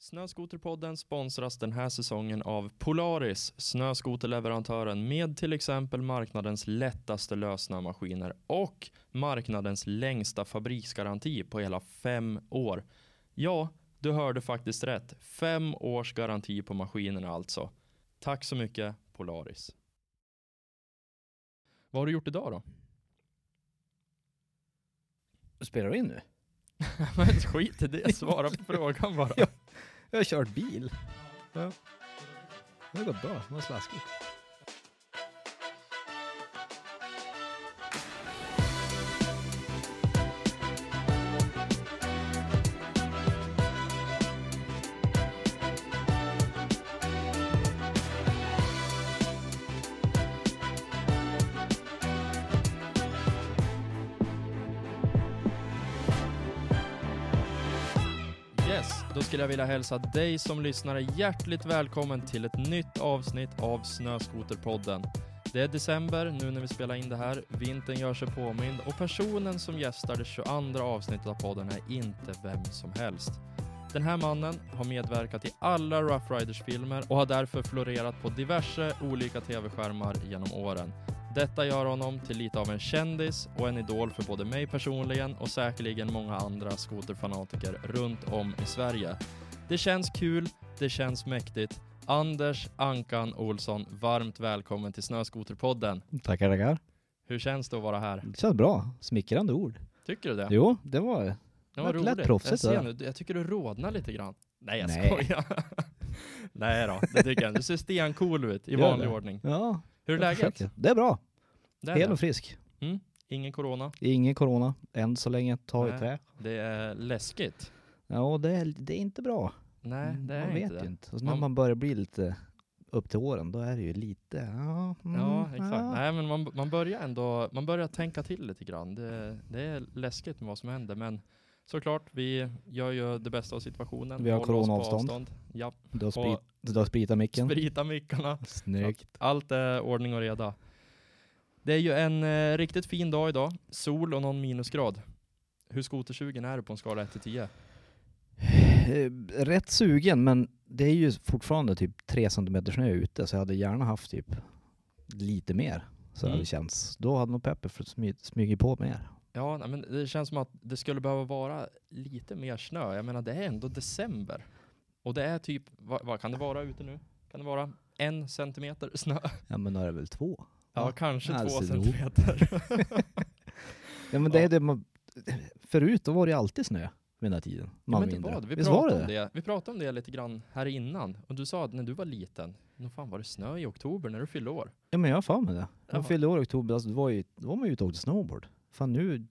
Snöskoterpodden sponsras den här säsongen av Polaris, snöskoterleverantören med till exempel marknadens lättaste lösnömaskiner och marknadens längsta fabriksgaranti på hela fem år. Ja, du hörde faktiskt rätt. Fem års garanti på maskinerna alltså. Tack så mycket Polaris. Vad har du gjort idag då? Spelar du in nu? Men skit i det, svara på frågan bara. Jag har kört bil. Ja. Det har gått bra, det var slaskigt. Skulle jag vilja hälsa dig som lyssnare hjärtligt välkommen till ett nytt avsnitt av Snöskoterpodden. Det är december nu när vi spelar in det här, vintern gör sig påmind och personen som gästar det 22 avsnittet av podden är inte vem som helst. Den här mannen har medverkat i alla Rough Riders-filmer och har därför florerat på diverse olika tv-skärmar genom åren. Detta gör honom till lite av en kändis och en idol för både mig personligen och säkerligen många andra skoterfanatiker runt om i Sverige. Det känns kul, det känns mäktigt. Anders Ankan Olsson, varmt välkommen till Snöskoterpodden. Tackar, tackar. Hur känns det att vara här? Det känns bra. Smickrande ord. Tycker du det? Jo, det var det. var lät- lät roligt. proffsigt jag, nu, jag tycker du rodnar lite grann. Nej, jag Nej. skojar. Nej då, det tycker jag. Du ser stencool ut i vanlig ordning. Ja, Hur är läget? försöker. Det är bra. Det är Hel och frisk. Ingen corona. Ingen corona, än så länge. Ta i trä. Det är läskigt. Ja, det är, det är inte bra. Nej, det är man inte vet det. ju inte. Och Man- när man börjar bli lite upp till åren, då är det ju lite, ja. mm, Ja, exakt. ja. Nej, men man, man börjar ändå, man börjar tänka till lite grann. Det, det är läskigt med vad som händer, men såklart, vi gör ju det bästa av situationen. Vi har coronaavstånd. avstånd. Ja, Du har, sprit, du har spritat micken. sprita mickarna. Snyggt. Allt är ordning och reda. Det är ju en eh, riktigt fin dag idag. Sol och någon minusgrad. Hur skotersugen är du på en skala 1 till 10? Eh, Rätt sugen, men det är ju fortfarande typ tre centimeter snö ute, så jag hade gärna haft typ lite mer. Så Mm. hade det känts. Då hade nog Pepper smy, smugit på mer. Ja, men det känns som att det skulle behöva vara lite mer snö. Jag menar, det är ändå december. Och det är typ, vad, vad kan det vara ute nu? Kan det vara en centimeter snö? Ja men då är det väl två? Ja, kanske två alltså, jo. centimeter. Ja men det är det man... Förut då var det alltid snö vid den här tiden. Ja, men det var det. Vi Visst pratade det om det. Vi pratade om det lite grann här innan. Och du sa att när du var liten, nog fan var det snö i oktober när du fyllde år? Ja men jag har för mig det. Jag fyllde år i oktober, alltså, då, var ju, då var man ju ute och åkte snowboard. Fan nu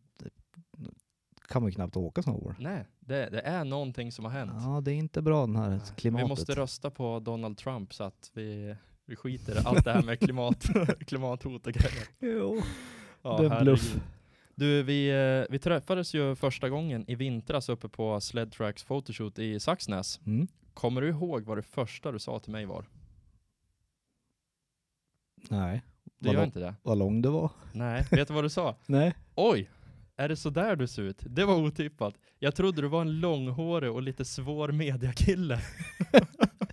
kan man ju knappt åka snowboard. Nej, det, det är någonting som har hänt. Ja det är inte bra den här klimatet. Vi måste rösta på Donald Trump så att vi, vi skiter i allt det här med klimat, klimathot och grejer. Jo. Ja, Det är en bluff. Du, vi, eh, vi träffades ju första gången i vintras uppe på Sled Tracks photoshoot i Saxnäs. Mm. Kommer du ihåg vad det första du sa till mig var? Nej. Du Vad gör inte det? Vad lång det var. Nej, vet du vad du sa? Nej. Oj! Är det så där du ser ut? Det var otippat. Jag trodde du var en långhårig och lite svår mediakille.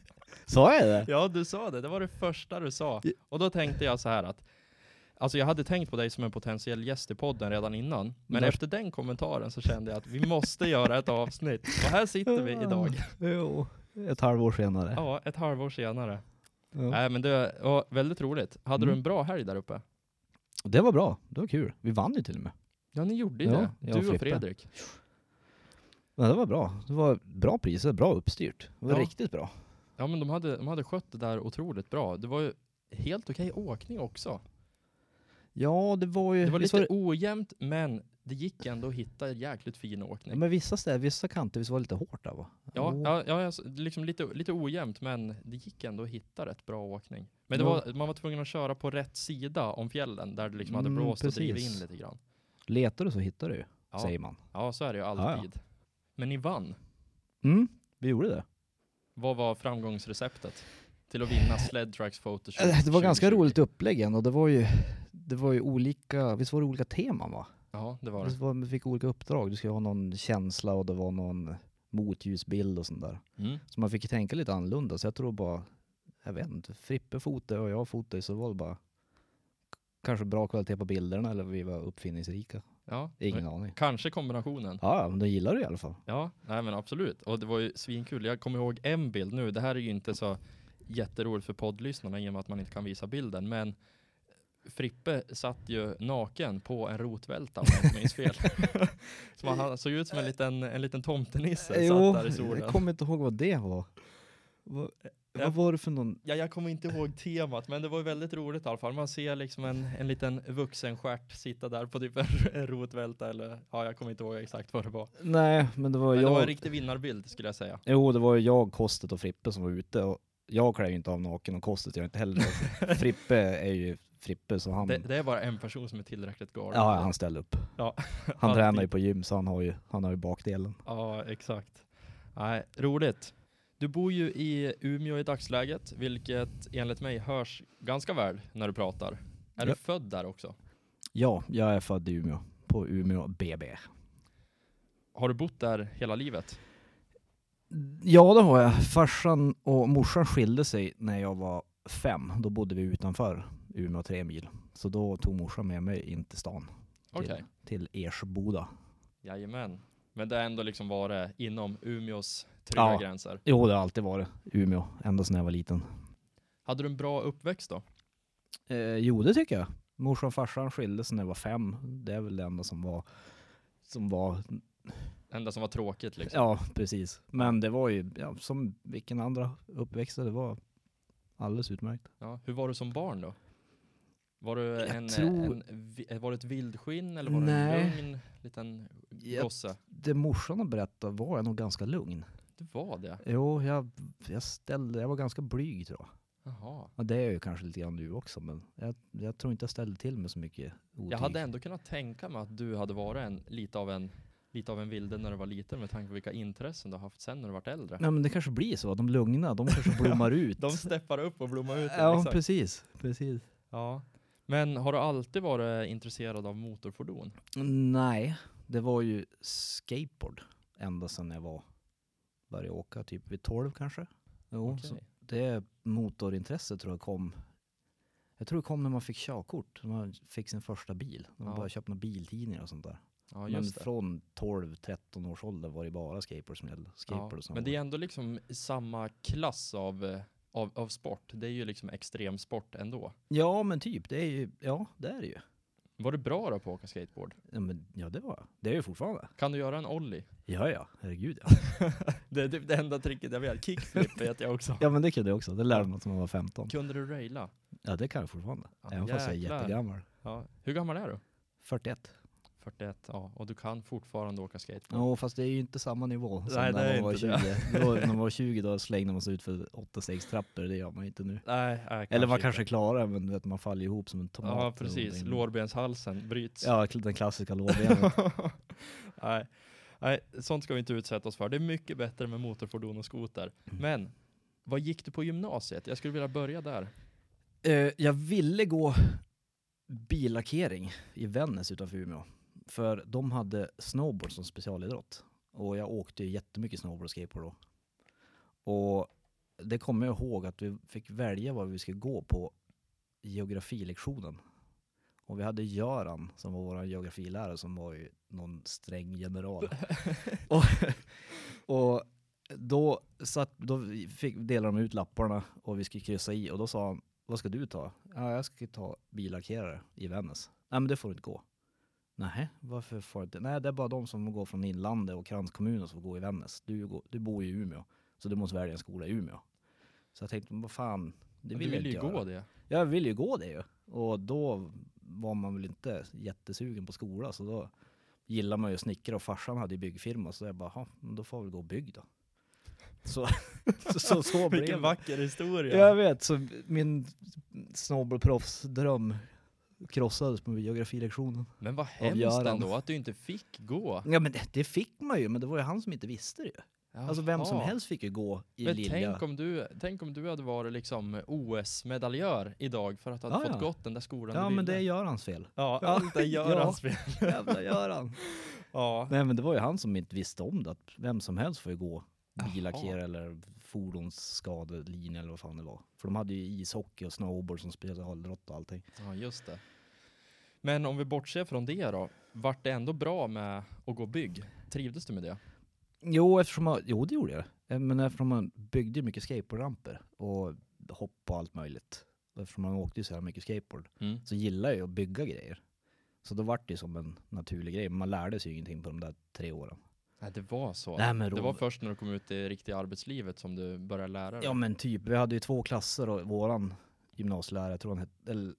Sa jag det? Ja, du sa det. Det var det första du sa. Och då tänkte jag så här att Alltså jag hade tänkt på dig som en potentiell gäst i podden redan innan. Men Där- efter den kommentaren så kände jag att vi måste göra ett avsnitt. Och här sitter vi idag. Jo. Ett halvår senare. Ja, ett halvår senare. Ja. Nej men det var väldigt roligt. Hade du Mm. en bra helg där uppe? Det var bra. Det var kul. Vi vann ju till och med. Ja, ni gjorde ju Ja, det. och Du och Frippe. Fredrik. Men det var bra. Det var bra priser, bra uppstyrt. Det var Ja. riktigt bra. Ja men de hade, de hade skött det där otroligt bra. Det var ju helt okej åkning också. Ja, det var ju... Det var lite ojämnt men det gick ändå att hitta jäkligt fin Ja, åkning. men vissa städer, vissa kanter, visst var det lite hårt där va? Ja, Jo. ja, ja alltså, liksom lite, lite ojämnt men det gick ändå att hitta rätt bra åkning. Men det Ja. var, man var tvungen att köra på rätt sida om fjällen där det liksom hade Mm, blåst och drivit in lite grann. Letar du så hittar du ju, Ja, säger man. ja så är det ju ja. alltid. Men ni vann. Mm, vi gjorde det. Vad var framgångsreceptet till att vinna Sled Tracks Photoshoot Eh, Det var ganska 2020? roligt upplägg ändå. Det var ju, det var ju olika, visst var det olika teman va? Ja, det var det. var, vi fick olika uppdrag. Du skulle ha någon känsla och det var någon motljusbild och sånt där. Mm. Så man fick tänka lite annorlunda. Så jag tror bara, jag vet inte, Frippe fotade och jag fotade så var det bara kanske bra kvalitet på bilderna eller vi var uppfinningsrika. Ja, Ingen aning. kanske kombinationen. Ja, ja, men de gillar det i alla fall. Ja, nej men absolut. Och det var ju svinkul. Jag kommer ihåg en bild nu. Det här är ju inte så jätteroligt för poddlyssnarna i och med att man inte kan visa bilden. Men Frippe satt ju naken på en rotvälta om jag inte minns fel. så han såg ut som en liten, en liten tomtenisse Jo, satt där i solen. jag kommer inte ihåg vad det var. Vad, var det för någon? Ja, jag kommer inte ihåg temat, men det var väldigt roligt i alla fall. Man ser liksom en, en liten vuxen stjärt sitta där på typ en, rotvälta eller ja, jag kommer inte ihåg exakt vad det var. Nej, men det var Men det jag. var en riktig vinnarbild skulle jag säga. Jo, det var ju jag, Kostet och Frippe som var ute. Och jag klär ju inte av naken och Kostet gör inte heller det. Frippe är ju Frippe så han, Det, det är bara en person som är tillräckligt galen. ja, han ställer upp. Ja. Han tränar ju på gym så han har ju, han har ju bakdelen. Ja, exakt. Nej, roligt. Du bor ju i Umeå i dagsläget, vilket enligt mig hörs ganska väl när du pratar. Är Ja. du född där också? Ja, jag är född i Umeå. På Umeå BB. Har du bott där hela livet? Ja, det har jag. Farsan och morsan skilde sig när jag var fem. Då bodde vi utanför Umeå tre mil. Så då tog morsan med mig in till stan. Till, till Ersboda. Jajamän. Men det har ändå liksom varit inom Umeås trygga Ja. gränser. Jo, det har alltid varit Umeå. Ända sedan jag var liten. Hade du en bra uppväxt då? Eh, jo, det tycker jag. Morsan och farsan skilde sig när jag var fem. Det är väl det enda som var, som var, Enda som var tråkigt liksom. ja precis. Men det var ju ja, som vilken andra uppväxt det var alldeles utmärkt. Ja. Hur var du som barn då? Var du Jag en, tror- en, var du ett vildskinn eller var Nej. du en lugn liten gosse? det morsan har berättat var jag nog ganska lugn. Du var det? Jo, jag, jag ställde, jag var ganska blyg tror jag. Jaha. Och det är jag ju kanske lite grann nu också, men jag, jag tror inte jag ställde till med så mycket otyg. Jag hade ändå kunnat tänka mig att du hade varit en, lite av en lite av en vilde när du var liten med tanke på vilka intressen du har haft sen när du varit äldre. Nej men det kanske blir så, de lugna, de kanske blommar ut. De steppar upp och blommar ut. ja, exakt. precis, precis. ja. Men har du alltid varit intresserad av motorfordon? Nej, det var ju skateboard ända sedan jag var, började åka typ vid 12 kanske. Jo, Okej. så det motorintresset tror jag kom, jag tror det kom när man fick körkort, när man fick sin första bil. När man Ja. började köpa några biltidningar och sånt där. Ja, Men från 12-13 års ålder var det bara skateboard som gällde. Ja. Skateboard som Men det är ändå liksom samma klass av, av, av sport. Det är ju liksom extremsport ändå. Ja men typ, det är ju, ja det är det ju. Var du bra då på att åka skateboard? Ja, men, ja det var jag. Det är ju fortfarande. Kan du göra en ollie? Ja ja, herregud ja. Det är typ det enda tricket jag vet. Kickflip vet jag också. ja men det kunde jag också, det lärde man sig när man var 15. Kunde du raila? Ja det kan jag fortfarande. Ja, Även fast jag är jäklar. jättegammal. Ja. Hur gammal är du? 41. 41, ja. Och du kan fortfarande åka skateboard? Ja fast det är ju inte samma nivå som Nej, när man var 20. Då, när man var 20 då slängde man sig ut för 8-6 trappor, det gör man ju inte nu. Nej, nej Eller man inte. kanske klarar men vet, man faller ihop som en tomat. Ja, precis. Lårbenshalsen bryts. Ja, den klassiska lårbenet. nej. nej, sånt ska vi inte utsätta oss för. Det är mycket bättre med motorfordon och skoter. Men, vad gick du på gymnasiet? Jag skulle vilja börja där. Uh, jag ville gå billackering i Vännäs utanför Umeå. För de hade snowboard som specialidrott. Och jag åkte ju jättemycket snowboard och skateboard då. Och det kommer jag ihåg att vi fick välja vad vi skulle gå på geografilektionen. Och vi hade Göran som var vår geografilärare som var ju någon sträng general. och, och då, satt, då fick, delade de ut lapparna och vi skulle kryssa i och då sa han vad ska du ta? Ja, jag ska ta billackerare i Vännäs. Nej, men det får du inte gå. Nej, varför får inte? Nej, det är bara de som går från inlandet och kranskommuner som får gå i Vännäs. Du, går, du bor ju i Umeå, så du måste välja en skola i Umeå. Så jag tänkte, vad fan, det vill du jag ville ju inte gå göra. det. Jag vill ju gå det ju. Och då var man väl inte jättesugen på skola, så då gillar man ju snickra och farsan hade ju byggfirma, så jag bara, "Ja, men då får jag väl gå och bygg då. Så, så, så, så Vilken vacker historia. Jag vet, så min snowboardproffsdröm krossades på geografilektionen. Men vad hemskt ändå att du inte fick gå. Ja men det, det fick man ju, men det var ju han som inte visste det ju. Alltså vem som helst fick ju gå i Men lilja. tänk om, du, tänk om du hade varit liksom OS-medaljör idag för att du hade Ja, fått ja. gått den där skolan Ja men det är Görans fel. Ja, allt är Görans fel. Jävla Göran. Ja. Nej men det var ju han som inte visste om det, att vem som helst får ju gå Jaha. billackera eller fordonsskadelinje eller vad fan det var. För de hade ju ishockey och snowboard som specialidrott och allting. ja, just det. Men om vi bortser från det då, vart det ändå bra med att gå bygg? Trivdes du med det? Jo, eftersom man, jo det gjorde jag. Eh, Men eftersom man byggde mycket skateboardramper och hopp och allt möjligt. Eftersom man åkte så här mycket skateboard Mm. så gillar jag ju att bygga grejer. Så då vart det som en naturlig grej. Men man lärde sig ju ingenting på de där tre åren. Nej, det var så. Nej, men det var först när du kom ut i riktiga arbetslivet som du började lära dig. Ja men typ, vi hade ju två klasser och våran gymnasielärare, jag tror han hette, eller,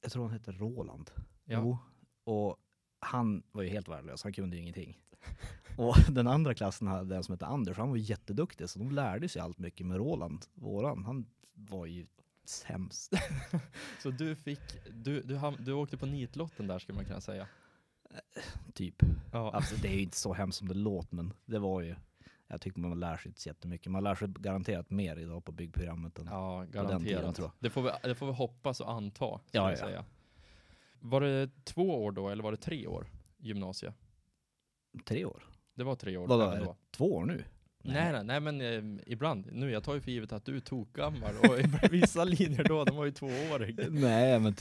jag tror han hette Roland. Ja. Jo. Och han var ju helt värdelös, han kunde ju ingenting. Och den andra klassen hade en som hette Anders, han var jätteduktig så de lärde sig allt mycket med Roland, våran. Han var ju sämst. Så du fick, du, du, ham- du åkte på nitlotten där skulle man kunna säga. typ. Ja. Alltså det är ju inte så hemskt som det låter men det var ju, jag tycker man lär sig inte så jättemycket. Man lär sig garanterat mer idag på byggprogrammet än Ja, tiden, garanterat. tror jag. det, får vi, det får vi hoppas och anta, Ja, ja. säga. Var det två år då, eller var det tre år gymnasie? tre år. Det var tre år Vadå, är det två år nu? Nej, nej, nej, men eh, ibland. Nu, jag tar ju för givet att du är tokgammal och vissa linjer då, de var ju tvåårig. Nej, men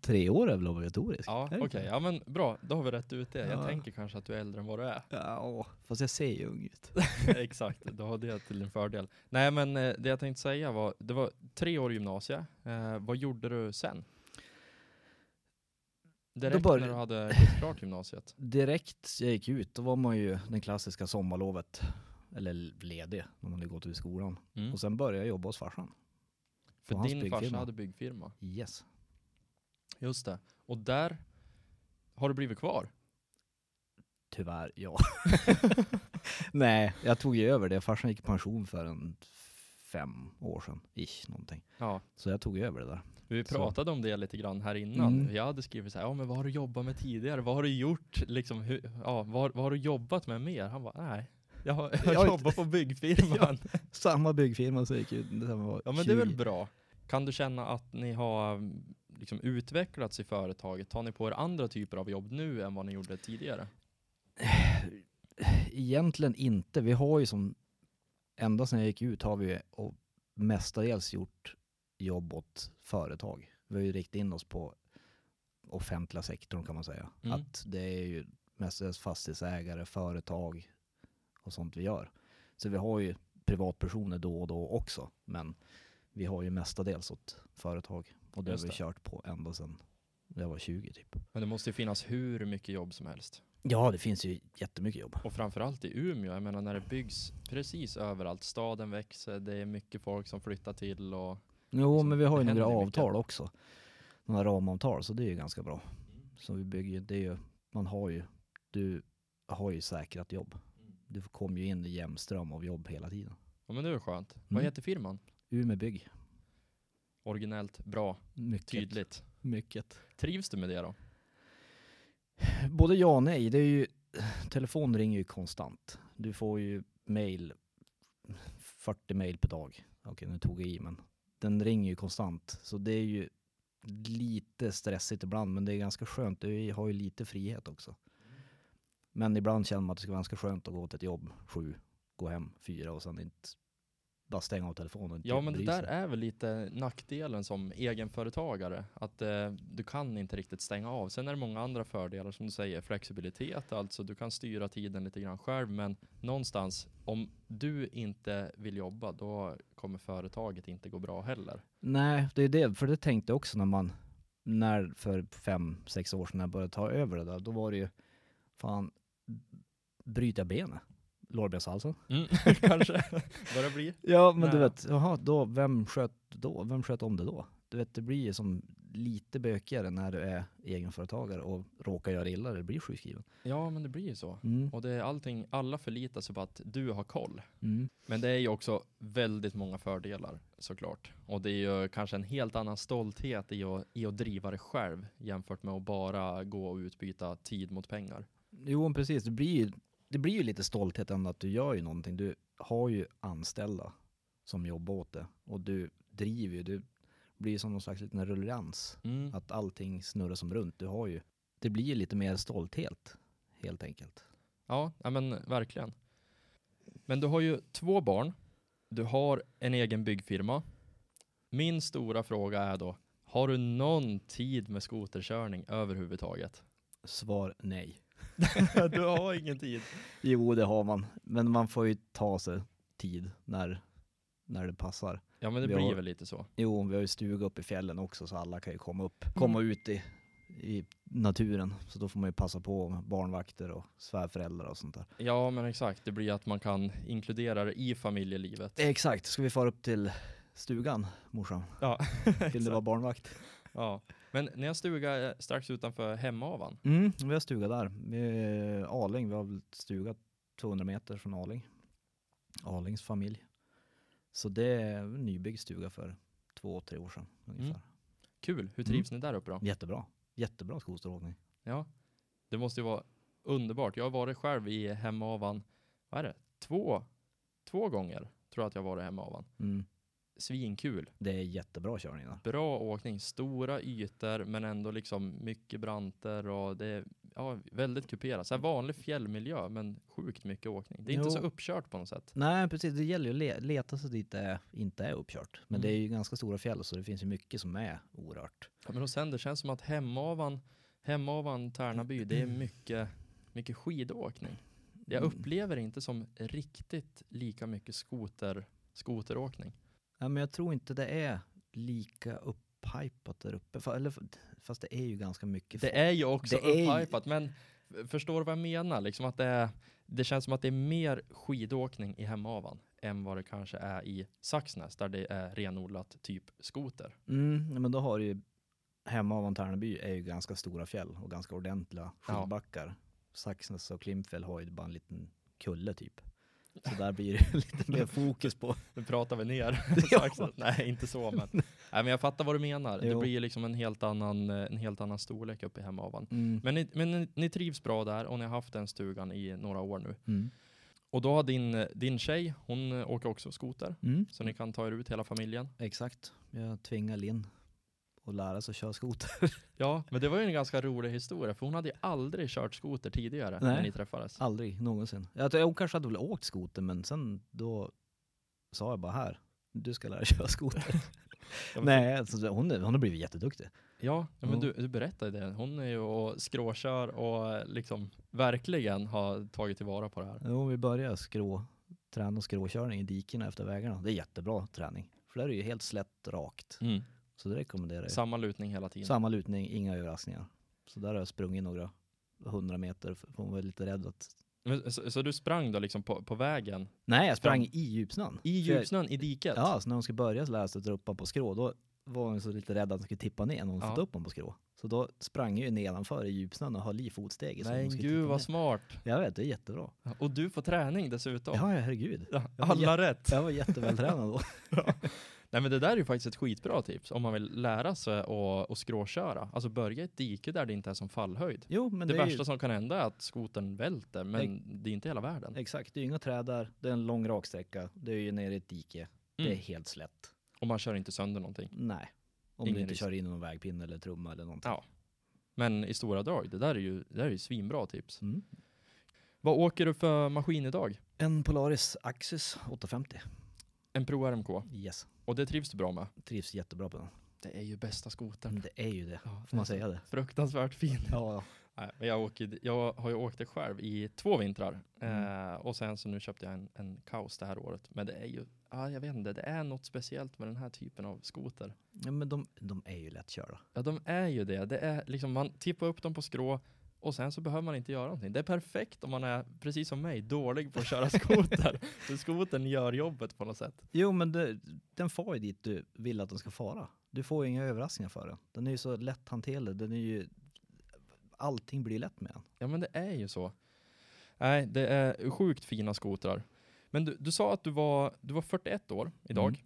tre år är väl obligatoriskt? Ja, okej. inte? Ja, men bra. Då har vi rätt ut det. Jag Ja. tänker kanske att du är äldre än vad du är. Ja, fast jag ser ju ung ut. Exakt, du har det till din fördel. Nej, men eh, det jag tänkte säga var, det var tre år i gymnasiet. Eh, vad gjorde du sen? Direkt bör- när du hade gått klart gymnasiet? Direkt jag gick ut, då var man ju den klassiska sommarlovet, eller ledig, när man hade gått ut skolan. Mm. Och sen började jag jobba hos farsan. För din farsa hade byggfirma. Yes. Just det. Och där har du blivit kvar? Tyvärr, ja. Nej, jag tog ju över det. Farsan gick i pension för en fem år sedan, ish någonting. Ja. Så jag tog över det där. Vi Så. pratade om det lite grann här innan. Mm. Jag hade skrivit så här, ja men vad har du jobbat med tidigare? Vad har du gjort? Liksom, hur, ja, vad, vad har du jobbat med mer? Han bara, nej. Jag har, jag Jag jobbat på byggfirman. Samma byggfirma så gick ju, Ja men det är väl 20. bra. Kan du känna att ni har liksom utvecklats i företaget? Tar ni på er andra typer av jobb nu än vad ni gjorde tidigare? Egentligen inte. Vi har ju som, ända sedan jag gick ut har vi och mestadels gjort jobb åt företag. Vi har ju riktat in oss på offentliga sektorn kan man säga. Mm. Att det är ju mestadels fastighetsägare, företag och sånt vi gör. Så vi har ju privatpersoner då och då också. Men vi har ju mestadels åt företag. Och det Just har vi det. kört på ända sedan jag var 20 typ. Men det måste ju finnas hur mycket jobb som helst. Ja, det finns ju jättemycket jobb. Och framförallt i Umeå, jag menar när det byggs precis överallt. Staden växer, det är mycket folk som flyttar till och Jo, Liksom, men vi har ju några händer mycket. avtal också. Några ramavtal, så det är ju ganska bra. Så vi bygger det är ju, man har ju, du har ju säkrat jobb. Du kommer ju in i jämnström av jobb hela tiden. Ja men det är skönt. Vad Mm. heter firman? Umeå Bygg. Originellt, bra, Mycket. tydligt. Mycket. Trivs du med det då? Både ja och nej. Det är ju, telefon ringer ju konstant. Du får ju mail, 40 mail per dag. Okej, nu tog jag i, men den ringer ju konstant. Så det är ju lite stressigt ibland, men det är ganska skönt. Du har ju lite frihet också. Men ibland känner man att det ska vara ganska skönt att gå till ett jobb sju, gå hem fyra och sen inte bara stänga av telefonen. Ja men det där är väl lite nackdelen som egenföretagare. Att eh, du kan inte riktigt stänga av. Sen är det många andra fördelar som du säger. Flexibilitet, alltså du kan styra tiden lite grann själv. Men någonstans, om du inte vill jobba, då kommer företaget inte gå bra heller. Nej, det är det. För det tänkte jag också när man, när för fem, sex år sedan jag började ta över det där, då var det ju, fan, bryta benet. Lårbenshalsen. Mm, kanske börjar bli. Ja, men du Nej. vet, jaha, då, vem sköt då? Vem sköt om det då? Du vet, det blir som lite bökigare när du är egenföretagare och råkar göra illa, det blir sjukskriven. Ja men det blir ju så. Mm. Och det är allting, alla förlitar sig på att du har koll. Mm. Men det är ju också väldigt många fördelar såklart. Och det är ju kanske en helt annan stolthet i att, i att driva det själv jämfört med att bara gå och utbyta tid mot pengar. Jo, precis. Det blir, det blir ju lite stolthet ändå att du gör ju någonting. Du har ju anställda som jobbar åt det och du driver ju. Du blir som någon slags liten ruljans. Mm. Att allting snurrar som runt. Du har ju, det blir ju lite mer stolthet helt enkelt. Ja, ja men verkligen. Men du har ju två barn. Du har en egen byggfirma. Min stora fråga är då, har du någon tid med skoterkörning överhuvudtaget? Svar nej. du har ingen tid. Jo, det har man. Men man får ju ta sig tid när, när det passar. Ja men det Vi blir har- väl lite så. Jo, vi har ju stuga uppe i fjällen också så alla kan ju komma upp, komma ut i, i naturen. Så då får man ju passa på med barnvakter och svärföräldrar och sånt där. Ja men exakt, det blir att man kan inkludera det i familjelivet. Exakt, ska vi fara upp till stugan morsan? Ja, Vill du vara barnvakt? ja. Men ni har stuga eh, strax utanför Hemavan. Mm, vi har stuga där. Vi är Aling, vi har stuga 200 meter från Aling. Alings familj. Så det är en nybyggd stuga för två, tre år sedan ungefär. Mm. Kul, hur trivs ni där uppe då? Jättebra. Jättebra skoteråkning. Ja, det måste ju vara underbart. Jag har varit själv i Hemavan, vad är det, två, två gånger tror jag att jag har varit i Hemavan. Mm. Svinkul. Det är jättebra körning där. Bra åkning, stora ytor men ändå liksom mycket branter och det är ja, väldigt kuperat. Så här vanlig fjällmiljö men sjukt mycket åkning. Det är inte Jo. så uppkört på något sätt. Nej precis, det gäller ju att le- leta sig dit det inte är uppkört. Men Mm. det är ju ganska stora fjäll så det finns ju mycket som är orört. Ja, men och sen det känns som att Hemavan, Hemavan, Tärnaby, det är mycket, mycket skidåkning. Jag Mm. upplever inte som riktigt lika mycket skoter, skoteråkning. Ja, men jag tror inte det är lika upphypat där uppe. Eller, fast det är ju ganska mycket. Det är ju också är ju- upphypat, men förstår du vad jag menar? Liksom att det, är, det känns som att det är mer skidåkning i Hemavan än vad det kanske är i Saxnäs, där det är renodlat typ skoter. Mm, ja, men då har ju hemma av Tärnaby är ju ganska stora fjäll och ganska ordentliga Ja. skidbackar. Saxnäs och Klimpfjäll har ju bara en liten kulle typ. Så där blir det lite mer fokus på. Nu pratar vi ner. Ja. Nej, inte så, men, nej, men jag fattar vad du menar. Det Jo. blir ju liksom en helt annan, eh, en helt annan storlek uppe i Hemavan. Mm. Men, ni, men ni, ni trivs bra där och ni har haft den stugan i några år nu. Mm. Och då har din, din tjej, hon eh, åker också skoter. Mm. Så ni kan ta er ut hela familjen. Exakt. Jag tvingar Linn att lära sig att köra skoter. Ja, men det var ju en ganska rolig historia för hon hade ju aldrig kört skoter tidigare när Nej. ni träffades. Aldrig någonsin. Jag, tror- jag kanske hade väl åkt skoter men sen då sa jag bara här, du ska lära dig köra skoter. Ja, men- Nej, alltså, hon, är- hon har blivit jätteduktig. Ja, ja men Ja. du, du berättade det. Hon är ju och skråkör och eh, liksom verkligen har tagit tillvara på det här. Jo, vi börjar skrå, träna skråkörning i dikena efter vägarna. Det är jättebra träning. För där är det ju helt slätt rakt. Mm. Så det rekommenderar jag. Samma lutning hela tiden. Samma lutning, inga överraskningar. Så där har jag sprungit några hundra meter för hon var lite rädd att... Men, så, så du sprang då liksom på, på vägen Nej, jag sprang i djupsnön. i jag- djupsnön i diket? Ja, så när hon skulle börja lära sig att dra upp honom på skrå, då var hon så lite rädd att hon skulle tippa ner när hon Ja. fått upp honom på skrå. Så då sprang jag ju nedanför i djupsnön och höll i fotsteget. så Nej gud vad ner. smart. Jag vet, det är jättebra. Och du får träning dessutom. Ja, ja herregud. Ja, Jag Alla rätt. Jag var jättevältränad då. Nej men det där är ju faktiskt ett skitbra tips om man vill lära sig att, att skråköra. Alltså börja i ett dike där det inte är som fallhöjd. Jo, men det det, är värsta ju, som kan hända är att skotern välter, men det är inte hela världen. exakt, det är inga träd där, det är en lång raksträcka, det är ju nere i ett dike, det är Mm. helt slätt. Och man kör inte sönder någonting. Nej. Om Ingen du inte risk. kör in någon vägpinne eller trumma eller någonting. Ja. Men i stora drag, det där är ju, det där är ju svinbra tips. Mm. Vad åker du för maskin idag? En Polaris Axis 850. En Pro RMK. Yes, Och det trivs du bra med? trivs jättebra på den. Det är ju bästa skotern. Det är ju det, Ja, får man säga det? Fruktansvärt fin. Ja, Nej, men jag, åker, jag har ju åkt det själv i två vintrar. Mm. Eh, och sen så nu köpte jag en, en kaos det här året. Men det är ju, ja, jag vet inte, det är något speciellt med den här typen av skoter. ja men de, de är ju lättkörda. Ja, de är ju det. Det är liksom, man tippar upp dem på skrå och sen så behöver man inte göra någonting. Det är perfekt om man är, precis som mig, dålig på att köra skoter. För skotern gör jobbet på något sätt. Jo men det, den far ju dit du vill att den ska fara. Du får ju inga överraskningar för den. Den är ju så lätthanterlig, den är ju, allting blir lätt med den. Ja, men det är ju så. Nej, det är sjukt fina skotrar. Men du, du sa att du var, du var 41 år idag. Mm.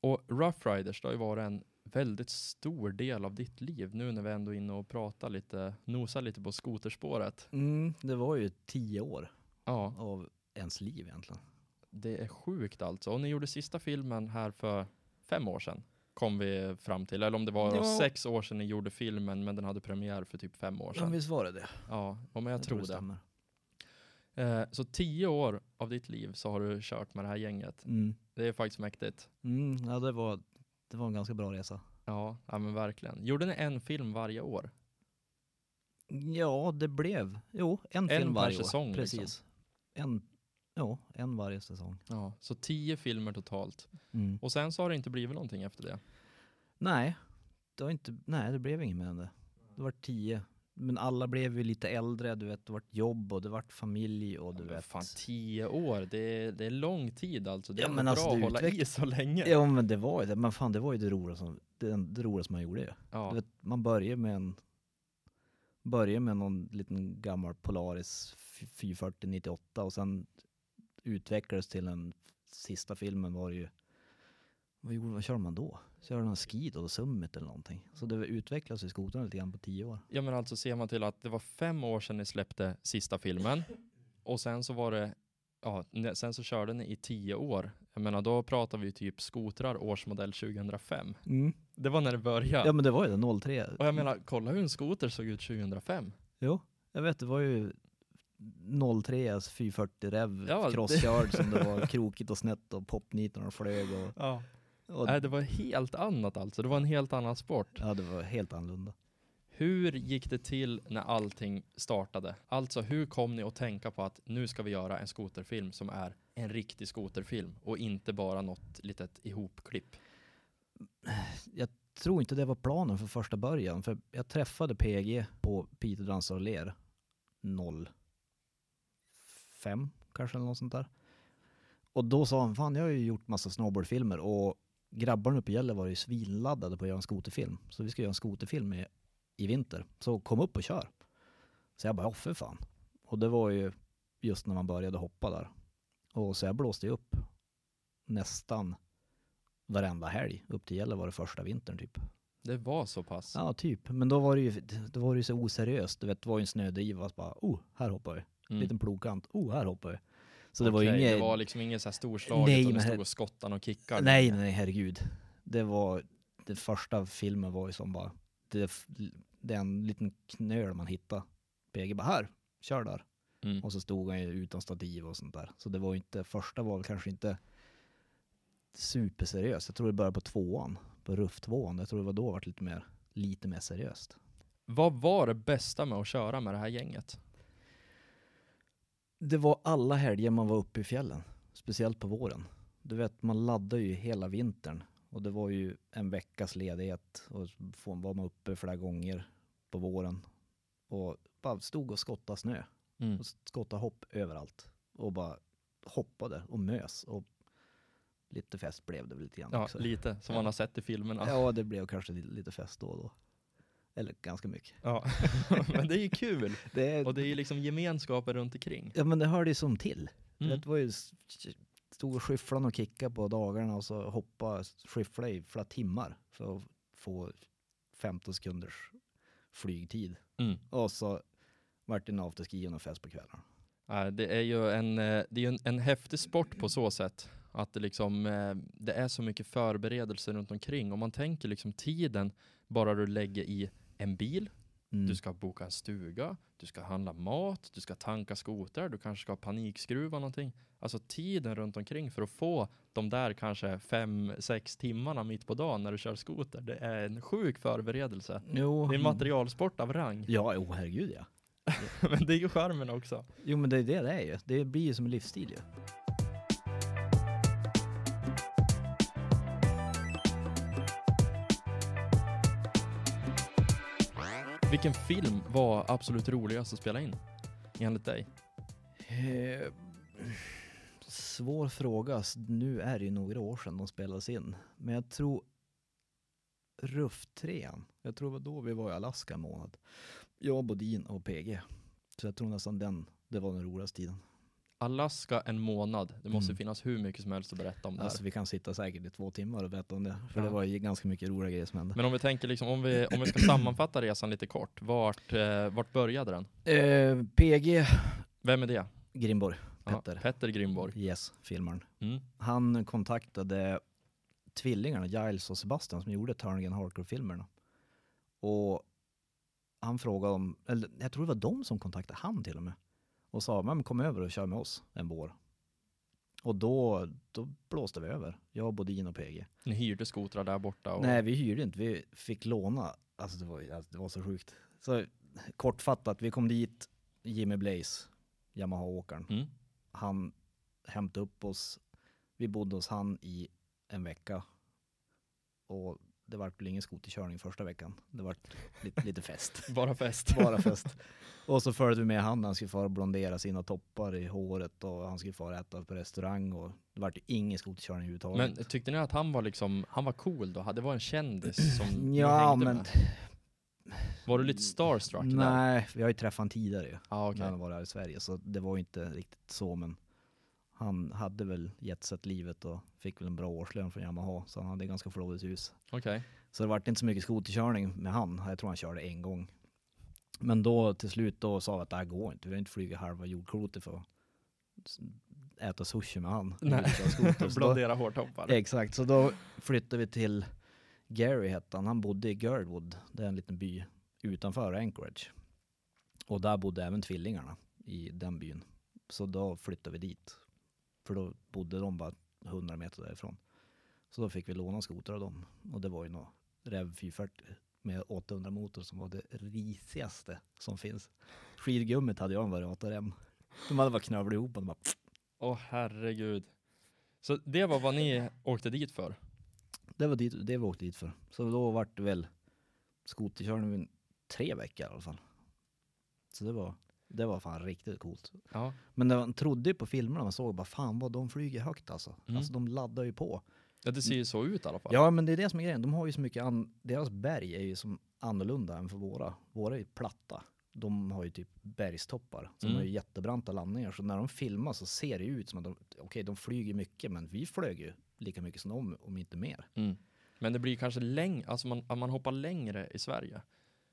Och Rough Riders, det har ju varit en väldigt stor del av ditt liv nu när vi ändå är inne och pratar lite, nosar lite på skoterspåret. Mm, det var ju tio år Ja, av ens liv egentligen. det är sjukt alltså. Och ni gjorde sista filmen här för fem år sedan. kom vi fram till. Eller om det var Ja. sex år sedan ni gjorde filmen, men den hade premiär för typ fem år Ja, sedan. visst var det det? Ja, ja men jag, tror det. stämmer. Eh, så tio år av ditt liv så har du kört med det här gänget. Mm. Det är faktiskt mäktigt. Mm, ja, det var, det var en ganska bra resa. Ja, ja men verkligen. Gjorde ni en film varje år? Ja, det blev, jo, en, En film varje säsong, år. liksom. Precis. En, ja, en varje säsong. Ja, så tio filmer totalt. Mm. Och sen så har det inte blivit någonting efter det. Nej, det var inte, nej, det blev inget mer än det. Det var tio. Men alla blev ju lite äldre, du vet, det vart jobb och det vart familj och du Ja, vet. fan, tio år, det är, det är lång tid alltså. Det är Ja, men bra alltså, att det hålla i så länge. Ja men det var ju det, men fan det var ju det roligaste, som- det, det roligaste man gjorde ju. Ja. Vet, man börjar med en börjar med någon liten gammal Polaris 440 98 och sen utvecklades till den sista filmen var ju vad, gjorde, vad körde man då? Körde man Skid och Summit eller någonting? Så det utvecklades ju skotrarna lite grann på tio år. ja men alltså ser man till att det var fem år sedan ni släppte sista filmen. Och sen så var det, ja, sen så körde ni i tio år. Jag menar då pratar vi typ skotrar årsmodell 2005. Det var när det började. Ja men det var ju det, 03. Och jag menar, kolla hur en skoter såg ut 2005. Jo, jag vet det var ju 03 440 rev, Ja, det- crosskörd som det var krokigt och snett och popnitorna flög och, Ja. Och Nej, det var helt annat alltså. Det var en helt annan sport. ja det var helt annorlunda. Hur gick det till när allting startade? Alltså, hur kom ni att tänka på att nu ska vi göra en skoterfilm som är en riktig skoterfilm och inte bara något litet ihopklipp? Jag tror inte det var planen från första början för jag träffade PG på Peter Dansar och ler 05 kanske eller något sånt där. Och då sa han, fan jag har ju gjort massa snowboardfilmer och grabbarna uppe i Gällivare var ju svinladdade på att göra en skoterfilm. Så vi ska göra en skoterfilm i, i vinter. Så kom upp och kör. Så jag bara, ja för fan. Och det var ju just när man började hoppa där. Och så jag blåste ju upp nästan varenda helg upp till Gällivare första vintern typ. Det var så pass? Ja, typ. Men då var det ju, då var det ju så oseriöst. Du vet, det var ju en snödriva. Så bara, oh, här hoppar vi. Mm. Liten plogkant. Oh, här hoppar vi. Så det var ju inget... Det var liksom inget så här storslaget Nej, och men stod och skottade och kickade? Nej, nej, herregud. Det var, den första filmen var ju som bara, det, det är en liten knöl man hittade. PG bara, här, kör där. Mm. Och så stod han ju utan stativ och sånt där. Så det var ju inte, första var väl kanske inte superseriöst. Jag tror det började på tvåan, på ruff tvåan. Jag tror det var då det var lite mer, lite mer seriöst. Vad var det bästa med att köra med det här gänget? Det var alla helger man var uppe i fjällen, speciellt på våren. Du vet, man laddade ju hela vintern och det var ju en veckas ledighet och så var man uppe flera gånger på våren och bara stod och skottade snö Mm. och skottade hopp överallt och bara hoppade och mös och lite fest blev det väl lite grann Ja, också. lite som man har sett i filmerna. Ja, det blev kanske lite, lite fest då och då. Eller ganska mycket. Ja. Men det är ju kul. Det, är- Och det är ju liksom gemenskapen runt omkring. ja men det hörde ju som till. Mm. Det var ju stod och skyfflade och kickade på dagarna och så hoppa, skyffla i flera timmar för att få 15 sekunders flygtid. Mm. Och så vart det en afterski och en fest på kvällarna. Det är ju en, eh, det är en, en häftig sport på så sätt. Att det, liksom, eh, det är så mycket förberedelser runt omkring. Om man tänker liksom tiden bara du lägger i en bil, Mm. du ska boka en stuga, du ska handla mat, du ska tanka skotrar, du kanske ska panikskruva någonting. Alltså tiden runt omkring för att få de där kanske fem, sex timmarna mitt på dagen när du kör skoter. Det är en sjuk förberedelse. Jo, Det är en materialsport av rang. Ja, jo herregud ja. Men det är ju charmen också. Jo men det är det det är ju. Det blir ju som en livsstil ju. Vilken film var absolut roligast att spela in? Enligt dig? Eh, svår fråga. Nu är det ju några år sedan de spelades in. Men jag tror Ruff 3 Jag tror det var då vi var i Alaska en månad. Jag, Bodin och PG. Så jag tror nästan den, det var den roligaste tiden. Alaska en månad. Det måste Mm. finnas hur mycket som helst att berätta om det här. Alltså vi kan sitta säkert i två timmar och berätta om det. För Ja. det var ju ganska mycket roliga grejer som hände. Men om vi tänker liksom, om vi, om vi ska sammanfatta resan lite kort. Vart, eh, vart började den? Eh, PG Vem är det? Grimborg, Petter. Petter Grimborg. Yes, filmaren. Mm. Han kontaktade tvillingarna, Giles och Sebastian, som gjorde Turnigan Hardcore-filmerna. Och han frågade om, eller jag tror det var de som kontaktade han till och med. Och sa, men kom över och kör med oss en vår. Och då, då blåste vi över, jag, Bodin och PG. Ni hyrde skotrar där borta? Och... Nej, vi hyrde inte, vi fick låna. Alltså det var, alltså, det var så sjukt. Så kortfattat, vi kom dit, Jimmy Blaze, Yamaha-åkaren. Mm. Han hämtade upp oss, vi bodde hos han i en vecka. Och det vart väl ingen skoterkörning första veckan. Det vart lite, lite fest. Bara fest. Bara fest. Och så följde vi med han, han skulle fara blondera sina toppar i håret och han skulle fara äta på restaurang och det vart ju ingen skoterkörning överhuvudtaget. Men tyckte ni att han var liksom, han var cool då? Det var en kändis som ja, hängde men med? Var du lite starstruck där? nej, vi har ju träffat han tidigare ju. Ah, okej. när han var här i Sverige. Så det var ju inte riktigt så men han hade väl gett livet och fick väl en bra årslön från Yamaha så han hade ganska flådigt hus. Okej. Så det vart inte så mycket skoterkörning med han. Jag tror han körde en gång. Men då till slut då sa vi att det här går inte. Vi har inte flugit halva jordklotet för att äta sushi med han. Blondera hårtoppar. exakt, så då flyttade vi till Gary hette han. Han bodde i Girdwood. Det är en liten by utanför Anchorage. Och där bodde även tvillingarna i den byn. Så då flyttade vi dit. För då bodde de bara 100 meter därifrån. Så då fick vi låna skoter av dem. Och det var ju något Rev 440 med 800 motor som var det risigaste som finns. Skidgummit hade jag en variator De hade bara knövlat ihop och bara Åh herregud. Så det var vad ni åkte dit för? Det var dit, det vi åkte dit för. Så då vart det väl skoterkörning tre veckor i alla fall. Så det var, det var fan riktigt coolt. Ja. Men man trodde ju på filmerna, man såg bara fan vad de flyger högt alltså. Mm. Alltså de laddar ju på. ja, det ser ju så ut i alla fall. Ja men det är det som är grejen, de har ju så mycket, an, deras berg är ju som annorlunda än för våra. Våra är ju platta. De har ju typ bergstoppar som Mm. har ju jättebranta landningar. Så när de filmar så ser det ju ut som att de, okej de flyger mycket men vi flög ju lika mycket som de, om inte mer. Mm. Men det blir kanske längre, alltså man, man hoppar längre i Sverige.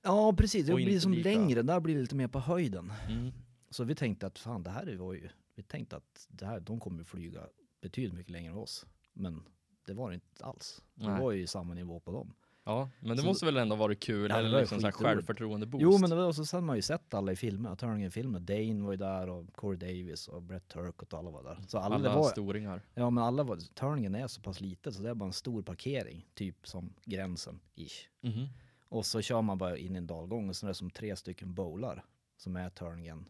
Ja precis, det Och blir som lika- längre, där blir det lite mer på höjden. Mm. Så vi tänkte att fan det här var ju, vi tänkte att det här, de kommer flyga betydligt mycket längre än oss. Men det var det inte alls. Det Nej. var ju samma nivå på dem. Ja, men det Så- måste väl ändå varit kul, Ja, eller liksom så här skitroligt. självförtroende boost. Jo men det var också, sen har man ju sett alla i filmer, Turningen-filmer. Dane var ju där och Corey Davis och Brett Turk och alla var där. Så alla, alla var, storingar. ja men alla var, Turningen är så pass litet så det är bara en stor parkering, typ som gränsen, ish. Mhm. Och så kör man bara in i en dalgång och så är det som tre stycken bowlar som är Turningen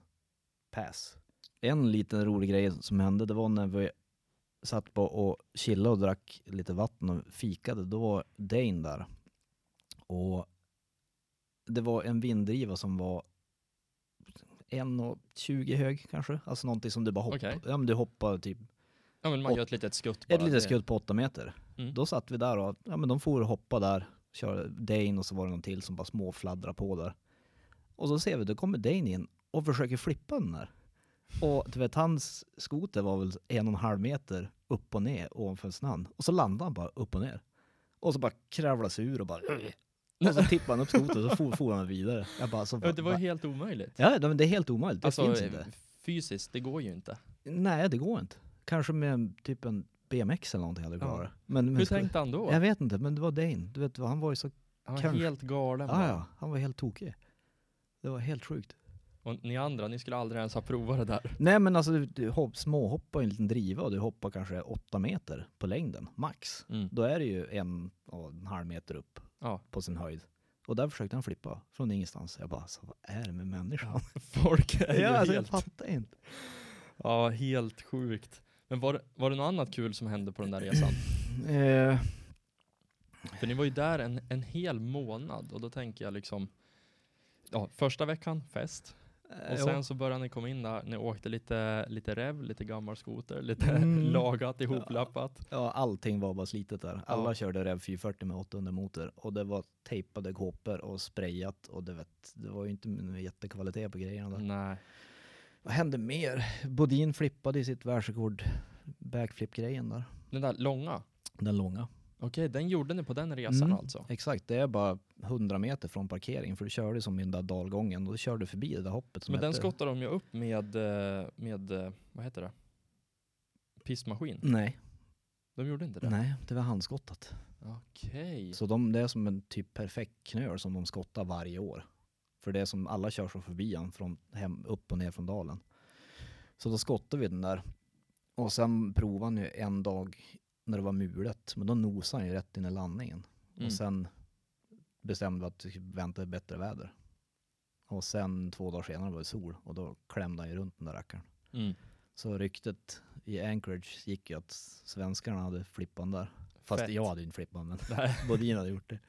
Pass. En liten rolig grej som hände, det var när vi satt på och chillade och drack lite vatten och fikade. Då var Dane där. Och det var en vinddriva som var 1,20 hög kanske. Alltså någonting som du bara hoppar. Okej. Ja men du hoppar typ Ja men man gör ett litet skutt bara. ett litet skutt på 8 meter. Mm. Då satt vi där och ja, men de får hoppa där, körde Dane och så var det någon till som bara småfladdrar på där. Och så ser vi, då kommer Dane in och försöker flippa den där. Och du vet, hans skoter var väl en och en halv meter upp och ner ovanför snön. Och så landade han bara upp och ner. Och så bara kravlade sig ur och bara... Och så tippade han upp skotern och så for, for han vidare. Jag bara, så, Ja, det var ju helt omöjligt. Ja, det det är helt omöjligt. Det alltså finns inte. fysiskt, det går ju inte. Nej, det går inte. Kanske med typ en BMX eller någonting hade Ja. men, men Hur tänkte han då? Jag vet inte, men det var Dane. Du vet, han var ju så... Han var kanske- helt galen Ja, ja, han var helt tokig. Det var helt sjukt. Och ni andra, ni skulle aldrig ens ha provat det där. Nej men alltså, du, du hopp, småhoppar en liten driva och du hoppar kanske åtta meter på längden, max. Mm. Då är det ju en och en halv meter upp Ja. på sin höjd. Och där försökte han flippa från ingenstans. Jag bara, alltså, vad är det med människan? Folk är ju Ja, alltså, jag helt, fattar inte. ja, helt sjukt. Men var, var det något annat kul som hände på den där resan? Eh, För ni var ju där en, en hel månad och då tänker jag liksom, ja, första veckan fest. Och eh, sen så började ni komma in där, ni åkte lite, lite rev, lite gammal skoter, lite Mm. lagat, ihoplappat. Ja, allting var bara slitet där. Alla Ja. körde Rev 440 med 800 motor och det var tejpade kåpor och sprayat och det, vet, det var ju inte jättekvalitet på grejerna där. Nej. Vad hände mer? Bodin flippade i sitt världsrekord backflip-grejen där. Den där långa, Den långa. okej den gjorde ni på den resan Mm. alltså? Exakt, det är bara 100 meter från parkering för du körde som i den där dalgången och då körde du förbi det där hoppet som Men den hette- skottar de ju upp med, eh, med, eh, vad heter det? Pistmaskin. Nej. De gjorde inte det? Nej, det var handskottat. Okej. Så de, det är som en typ perfekt knöl som de skottar varje år. För det är som alla kör så förbi han från hem, upp och ner från dalen. Så då skottade vi den där. Och sen provade han ju en dag när det var mulet. Men då nosade han ju rätt in i landningen. Mm. Och sen bestämde vi att vi väntade bättre väder. Och sen två dagar senare var det sol och då klämde han ju runt den där rackaren. Mm. Så ryktet i Anchorage gick ju att svenskarna hade flippan där. Fast Fett. jag hade ju inte flippan men. Bodin hade gjort det.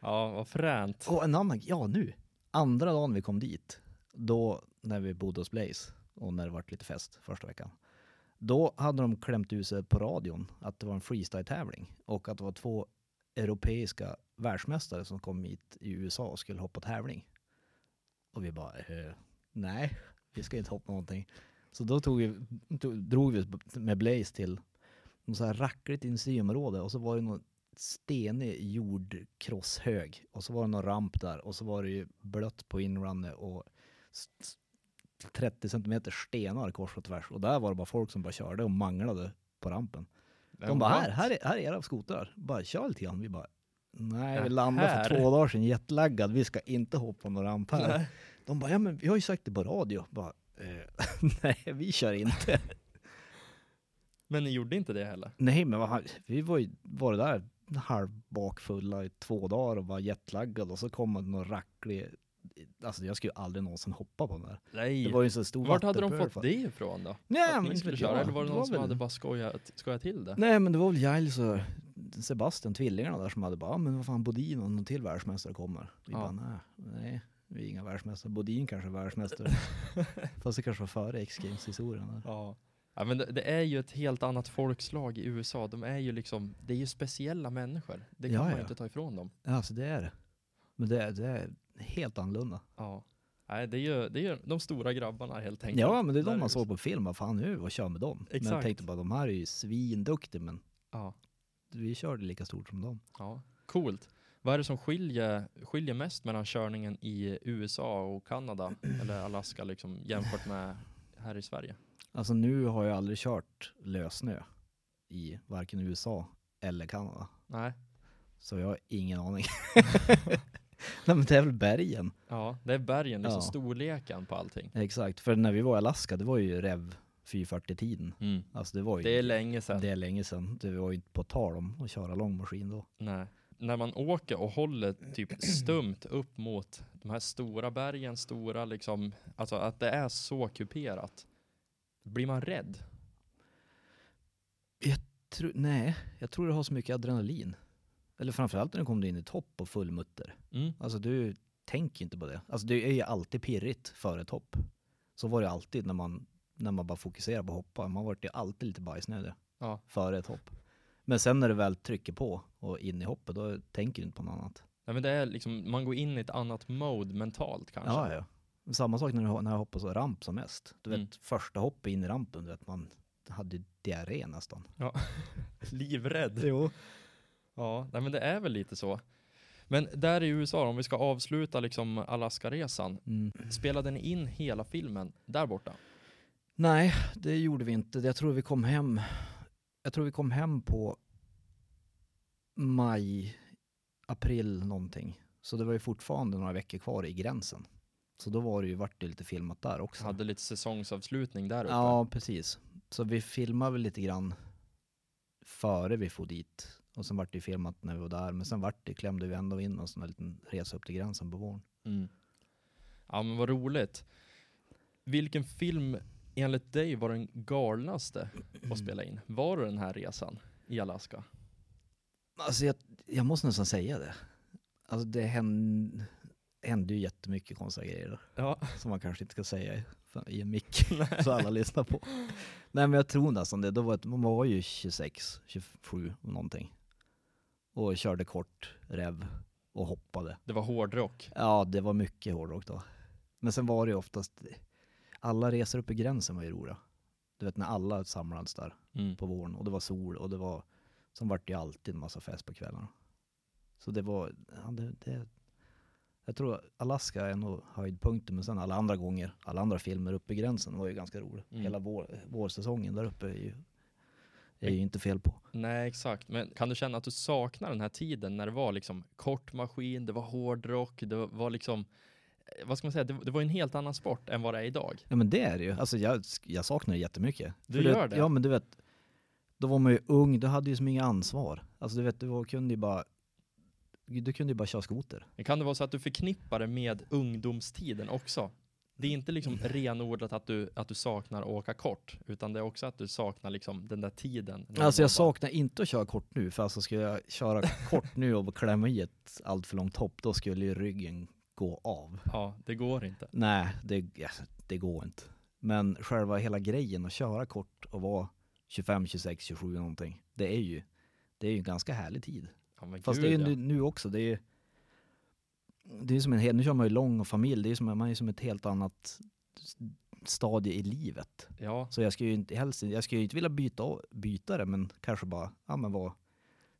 Ja, vad fränt. Och en annan, ja nu. Andra dagen vi kom dit, då när vi bodde hos Blaze och när det var lite fest första veckan. Då hade de klämt ut sig på radion att det var en freestyle-tävling och att det var två europeiska världsmästare som kom hit i USA och skulle hoppa tävling. Och vi bara, eh, nej, vi ska inte hoppa någonting. Så då tog vi, tog, drog vi med Blaze till något så här rackligt industriområde och så var det någon stenig jordkrosshög och så var det någon ramp där och så var det ju blött på inrunner och s- s- 30 centimeter stenar kors och tvärs och där var det bara folk som bara körde och manglade på rampen. De bara här, här är, här är era skotrar, bara kör lite grann. Vi bara nej vi Ja, landade här. för två dagar sedan jetlaggad, vi ska inte hoppa någon ramp här. Nej. De bara ja men vi har ju sagt det på radio. Bara, eh, nej vi kör inte. Men ni gjorde inte det heller? Nej men vad, vi var ju var där halvbakfulla i två dagar och var jetlaggade och så kom det någon racklig, alltså jag skulle ju aldrig någonsin hoppa på den där. Nej. Det var ju en så stor Vart hade de fått för- det ifrån då? Nej, att men skulle köra? Eller var det Det någon var som väl- hade bara skojat, skojat till det? Nej men det var väl Giles och Sebastian, tvillingarna där som hade bara, "Ah, men vad fan Bodin och någon till världsmästare kommer. Vi Ja. bara, nej, nej, vi är inga världsmästare. Bodin kanske är världsmästare. Fast det kanske var före X-Games historien där. Ja. Ja men det, det är ju ett helt annat folkslag i USA. De är ju liksom, det är ju speciella människor. Det kan Ja, man ja. ju inte ta ifrån dem. Ja, alltså det är det. Men det är, det är helt annorlunda. Ja. Nej, det är ju det är ju de stora grabbarna helt enkelt. Ja, men det är de man såg på film. Vad fan nu och kör med dem. Men jag Exakt. tänkte bara, de här är ju svinduktiga men Ja. vi körde lika stort som dem. ja. Coolt. Vad är det som skiljer, skiljer mest mellan körningen i USA och Kanada, eller Alaska liksom, jämfört med här i Sverige? Alltså nu har jag aldrig kört lössnö i varken USA eller Kanada. Nej. Så jag har ingen aning. Nej men det är väl bergen. Ja, det är bergen, liksom Ja. storleken på allting. Exakt, för när vi var i Alaska det var ju rev 440-tiden. Mm. Alltså det var ju Det är länge sedan. det är länge sedan. Det var ju inte på tal om att köra långmaskin då. Nej. När man åker och håller typ stumt upp mot de här stora bergen, stora liksom, alltså att det är så kuperat. Blir man rädd? Tro, nej, jag tror det har så mycket adrenalin. Eller framförallt när du kommer in i topp och full mutter. Mm. Alltså du tänker inte på det. Alltså det är ju alltid pirrigt före topp. Så var det alltid när man, när man bara fokuserar på att hoppa. Man var ju alltid lite bajsnödig Ja. före ett hopp. Men sen när du väl trycker på och in i hoppet, då tänker du inte på något annat. Nej, men det är liksom, man går in i ett annat mode mentalt kanske. Ja, ja. Samma sak när, du, när jag hoppar så ramp som mest. Du vet, Mm. första hoppet in i rampen, du vet, man hade diarré nästan. Livrädd. Jo. Ja, nej, men det är väl lite så. Men där i USA, om vi ska avsluta liksom Alaska-resan, Mm. spelade ni in hela filmen där borta? Nej, det gjorde vi inte. Jag tror vi kom hem, jag tror vi kom hem på maj, april någonting. Så det var ju fortfarande några veckor kvar i gränsen. Så då var det ju, vart det lite filmat där också. Hade lite säsongsavslutning där uppe? Ja, precis. Så vi filmade väl lite grann före vi for dit. Och sen vart det filmat när vi var där. Men sen vart det, klämde vi ändå in en sån här liten resa upp till gränsen på våren. Mm. Ja men vad roligt. Vilken film enligt dig var den galnaste att spela in? Var det den här resan i Alaska? Alltså jag, jag måste nästan säga det. Alltså det hände, hände ju jättemycket konstiga grejer. Ja. Som man kanske inte ska säga i, en mick så alla lyssnar på. Nej men jag tror nästan det. Då var, ett- man var ju 26, 27 någonting. Och körde kort rev och hoppade. Det var hårdrock. Ja, det var mycket hårdrock då. Men sen var det ju oftast, alla resor upp i gränsen var ju roliga. Du vet när alla samlades där Mm. på våren och det var sol och det var, sen vart det alltid en massa fest på kvällarna. Så det var, ja, det, det, jag tror Alaska är nog höjdpunkten men sen alla andra gånger, alla andra filmer uppe i gränsen var ju ganska roliga. Mm. Hela vår, vårsäsongen där uppe är ju är ju inte fel på. Nej, exakt. Men kan du känna att du saknar den här tiden när det var liksom kort maskin, det var hårdrock, det var liksom, eh, vad ska man säga, det, det var en helt annan sport än vad det är idag. Ja men det är det ju. Alltså jag, jag saknar det jättemycket. Du För gör det? Ja men du vet, då var man ju ung, du hade ju som inga ansvar. Alltså du vet, du var, kunde ju bara, du kunde ju bara köra skoter. Kan det vara så att du förknippar det med ungdomstiden också? Det är inte liksom renodlat att du, att du saknar att åka kort, utan det är också att du saknar liksom den där tiden. Alltså jag saknar inte att köra kort nu, för alltså skulle jag köra kort nu och klämma i ett allt för långt hopp, då skulle ju ryggen gå av. Ja, det går inte. Nej, det, alltså, det går inte. Men själva hela grejen att köra kort och vara 25, 26, 27 någonting, det är ju, det är ju en ganska härlig tid. Ja, Fast gud, det är ja. ju nu, nu också, det är ju det är som en hel, nu kör man ju lång och familj, det är som, man är som ett helt annat stadie i livet. Ja, Så jag skulle ju inte helst, jag skulle ju inte vilja byta, byta det, men kanske bara, ja men vara,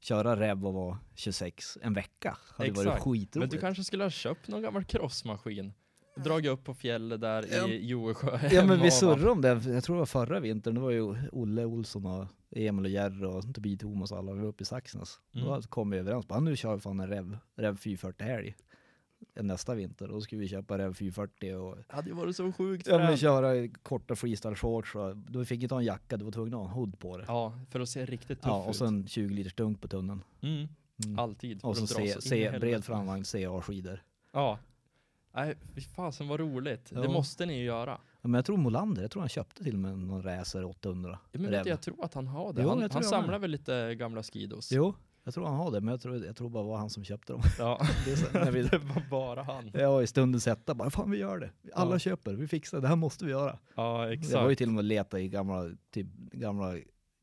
köra rev och vara 26 en vecka. Hade varit Exakt. skitroligt. men du kanske skulle ha köpt någon gammal crossmaskin? Dragit upp på fjället där Ja. i Joesjö. Ja men vi surrade om det, jag tror det var förra vintern, det var ju Olle Olsson och Emil och Jerry och Tobias Thomas och alla, vi var uppe i Saxnäs. Mm. Då kom vi överens, bara nu kör vi fan en rev, rev 440 helg nästa vinter. Då skulle vi köpa rev 440 och Det hade ju varit så sjukt ja, men köra korta freestyle shorts och då fick inte ha en jacka, du var tvungen att ha en hood på det. Ja, för att se riktigt tuff Ja, och sen 20 liters dunk på tunneln. Mm, Mm. alltid. Och så C, helvete. bred framvagn CA-skidor. Ja. Nej, fy fasen vad roligt. Det Ja. måste ni ju göra. Ja, men jag tror Molander, jag tror han köpte till och med någon Racer 800. Ja, men vet du, jag tror att han har det. Jo, han han samlar väl lite gamla skidos? Jo, jag tror han har det, men jag tror, jag tror bara det var han som köpte dem. Ja, Det så, när vi, det var bara han. Ja, i stunden sätta bara, fan vi gör det. Alla Ja. köper, vi fixar det, det här måste vi göra. Ja, Jag var ju exakt. till och med leta i gamla, typ, gamla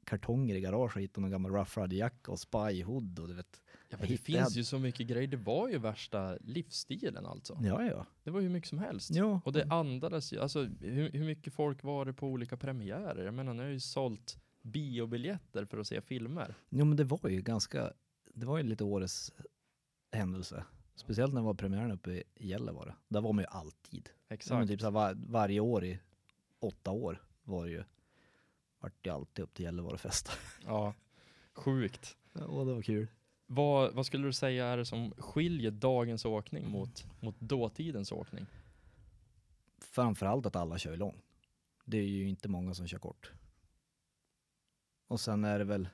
kartonger i garaget och hittade någon gammal Rough Rider-jacka och spy-hood och du vet. Ja, men det hittade- finns ju så mycket grejer. Det var ju värsta livsstilen alltså. Ja, ja. Det var ju hur mycket som helst. Ja, Och det andades ju, alltså hur, hur mycket folk var det på olika premiärer? Jag menar, nu har ju sålt biobiljetter för att se filmer. jo, men det var ju ganska, det var ju lite årets händelse. Speciellt när det var premiären uppe i Gällivare. Där var man ju alltid. Ja, Exakt. men typ så här, var, varje år i åtta år var det ju, vart det alltid upp till Gällivare och festa. Ja, sjukt. Och det var kul. Vad, vad skulle du säga är det som skiljer dagens åkning mot, mot dåtidens åkning? framförallt att alla kör lång. Det är ju inte många som kör kort. Och sen är det väl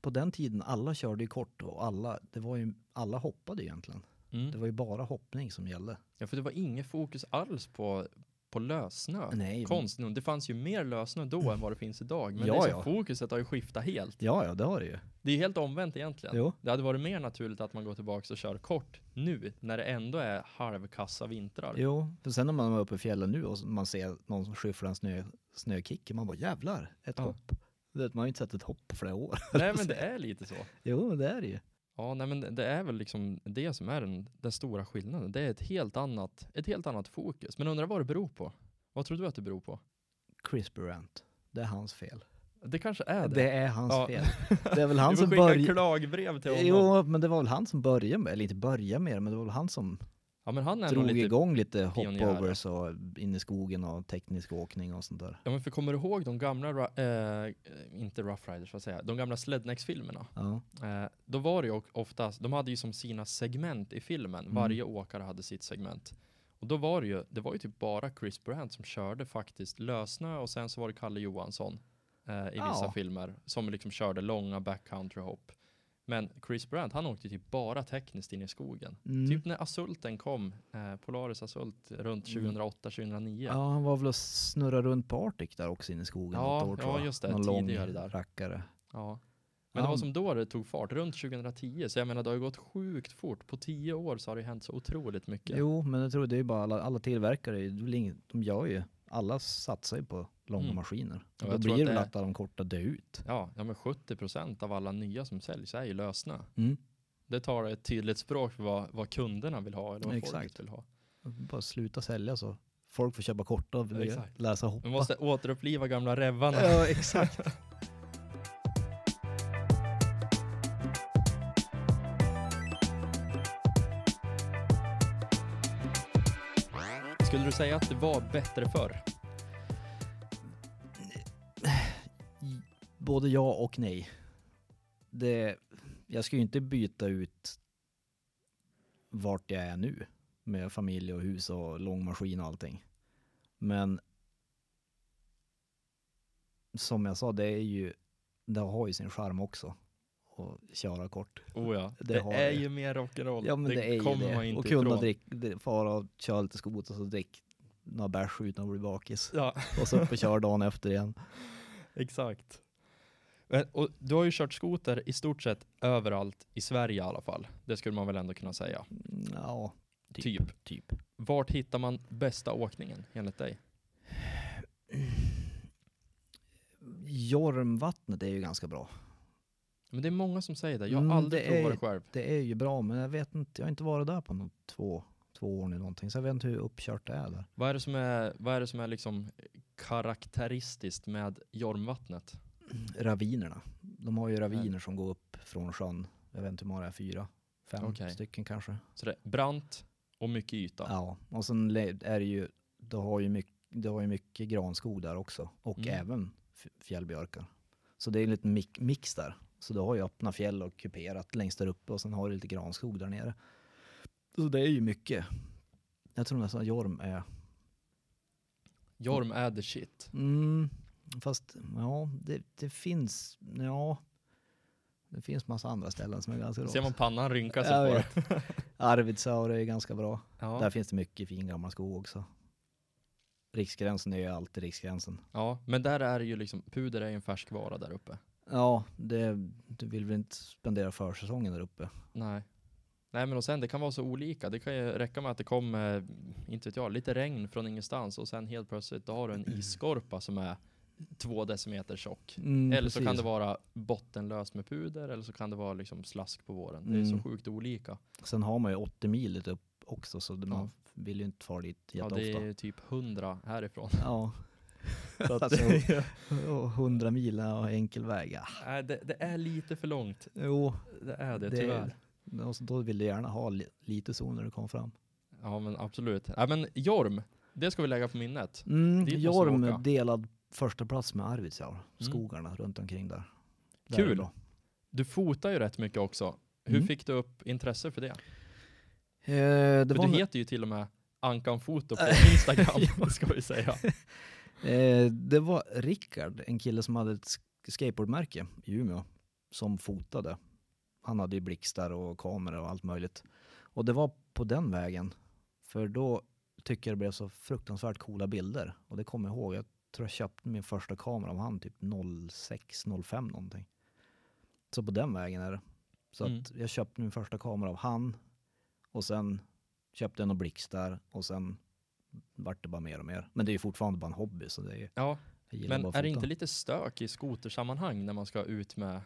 på den tiden alla körde ju kort och alla, det var ju, alla hoppade egentligen. Det Mm. var ju bara hoppning som gällde. Ja, för det var inget fokus alls på, på lössnö. Nej. Konstigt nog, det fanns ju mer lössnö då än vad det finns idag. Men Ja, det är ja. fokuset har ju skiftat helt. Ja, ja, det har det ju. Det är helt omvänt egentligen. Jo. Det hade varit mer naturligt att man går tillbaka och kör kort nu, när det ändå är halvkassa vintrar. Jo, för sen när man var uppe i fjällen nu och man ser någon som skyfflar en snö, snökick, man bara jävlar, ett Ja. hopp. Vet, man har ju inte sett ett hopp på flera år. Nej men det är lite så. Jo, det är det ju. Ja, nej men det- är väl liksom det som är den, den stora skillnaden. Det är ett helt, annat, ett helt annat fokus. Men undrar vad det beror på? Vad tror du att det beror på? Chris Burant. Det är hans fel. Det kanske är det. Det är hans Ja. fel. Det är väl han som började... klagbrev till honom. Jo, men det var väl han som började med, eller inte började med det, men det var väl han som Ja men han är drog lite... igång lite hopovers och in i skogen och teknisk åkning och sånt där. Ja men för kommer du ihåg de gamla, eh, inte Rough Riders vad säger jag, de gamla Slednex-filmerna? Ja, Eh, då var det ju oftast, de hade ju som sina segment i filmen, Mm. varje åkare hade sitt segment. Och då var det ju, det var ju typ bara Chris Brandt som körde faktiskt lösnö och sen så var det Kalle Johansson eh, i vissa Ja. filmer som liksom körde långa backcountry hopp. Men Chris Brandt han åkte typ bara tekniskt in i skogen. mm. Typ när Asulten kom, eh, Polaris Asult runt Mm. 2008-2009. ja han var väl och snurra runt på Arctic där också inne i skogen Ja, år, ja, just det, Någon lång tidigare där. rackare. Ja. Men Ja. det var som då det tog fart, runt 2010. Så jag menar det har ju gått sjukt fort. På tio år så har det hänt så otroligt mycket. Jo, men jag tror det är ju bara alla, alla tillverkare, de gör ju, alla satsar ju på långa Mm. maskiner. Ja, då blir det väl att de korta dör ut. Ja, ja men 70% av alla nya som säljs är ju lösnö. Mm. Det tar ett tydligt språk för vad, vad kunderna vill ha eller vad Exakt. folket vill ha. Bara sluta sälja så folk får köpa korta och läsa hoppa. Vi måste återuppliva gamla revarna. Ja, exakt. säga att det var bättre förr? både ja och nej. Det, jag ska ju inte byta ut vart jag är nu med familj och hus och lång maskin och allting. Men som jag sa, det är ju, det har ju sin charm också att köra kort. Oh ja, Det det, är det. ju mer rock'n'roll. Ja men det, är ju det. Och kunna ifrån. drick, det- fara och köra lite skoter och så drick några bärs utan att bli bakis. Ja, Och så upp och köra dagen efter igen. exakt. Och du har ju kört skoter i stort sett överallt i Sverige i alla fall. Det skulle man väl ändå kunna säga. Ja, typ. Typ. typ. Vart hittar man bästa åkningen enligt dig? Jormvattnet är ju ganska bra. Men det är många som säger det. Jag har Mm, aldrig det provat är- det själv. Det är ju bra, men jag vet inte, jag har inte varit där på något, två, två år nu någonting, så jag vet inte hur uppkört det är där. Vad är det som är, vad är, det som är liksom karaktäristiskt med Jormvattnet? Ravinerna. De har ju raviner som går upp från sjön. Jag vet inte hur många det är, fyra, fem Okej. stycken kanske. Så det är brant och mycket yta. Ja, och sen är det ju, det har ju mycket, det har ju mycket granskog där också. Och Mm. även fjällbjörkar. Så det är en liten mix, mix där. Så du har ju öppna fjäll och kuperat längst där uppe och sen har du lite granskog där nere. Så det är ju mycket. Jag tror nästan Jorm är, Jorm är the shit. mm, fast ja, det, det finns, ja, det finns massa andra ställen som är ganska bra. Ser man pannan rynka sig Jag på det. Arvidsjaur är ganska bra. Ja. Där finns det mycket fin gammal skog också. Riksgränsen är ju alltid riksgränsen. ja, men där är det ju liksom, puder är ju en färskvara där uppe. Ja, det, du vill väl inte spendera försäsongen där uppe? Nej. Nej men och sen det kan vara så olika. Det kan ju räcka med att det kommer, inte vet jag, lite regn från ingenstans och sen helt plötsligt då har du en isskorpa som är två decimeter tjock. Mm, eller så kan precis. det vara bottenlöst med puder eller så kan det vara liksom slask på våren. Det är så Mm. sjukt olika. Sen har man ju 80 mil upp också så man Ja. vill ju inte fara dit Ja, jätteofta. det är typ 100 härifrån. Ja. Så att, Alltså, och 100 mil och enkel väg. Ja. Nej, det, det är lite för långt. Jo, Det är det, Det- tyvärr. Då vill du gärna ha li, lite zon när du kommer fram. Ja men absolut. Ja, men Jorm, det ska vi lägga på minnet. Mm, Dit Jorm delad första plats med Arvidsjaur. Skogarna runt omkring där. Där Kul. Du fotar ju rätt mycket också. Hur Mm. fick du upp intresse för det? Eh, det för du nå- heter ju till och med Ankan Foto på Instagram, ska vi säga. Eh, det var Rickard, en kille som hade ett sk- skateboardmärke i Umeå, som fotade. Han hade ju blixtar och kamera och allt möjligt. Och det var på den vägen, för då tycker jag det blev så fruktansvärt coola bilder. Och det kommer jag ihåg, jag tror jag köpte min första kamera av han typ 06, 05 någonting. Så på den vägen är det. Så Mm. att jag köpte min första kamera av han och sen köpte jag några blixtar och sen vart det bara mer och mer. Men det är ju fortfarande bara en hobby så det är, Ja, men är det inte lite stök i skotersammanhang när man ska ut med,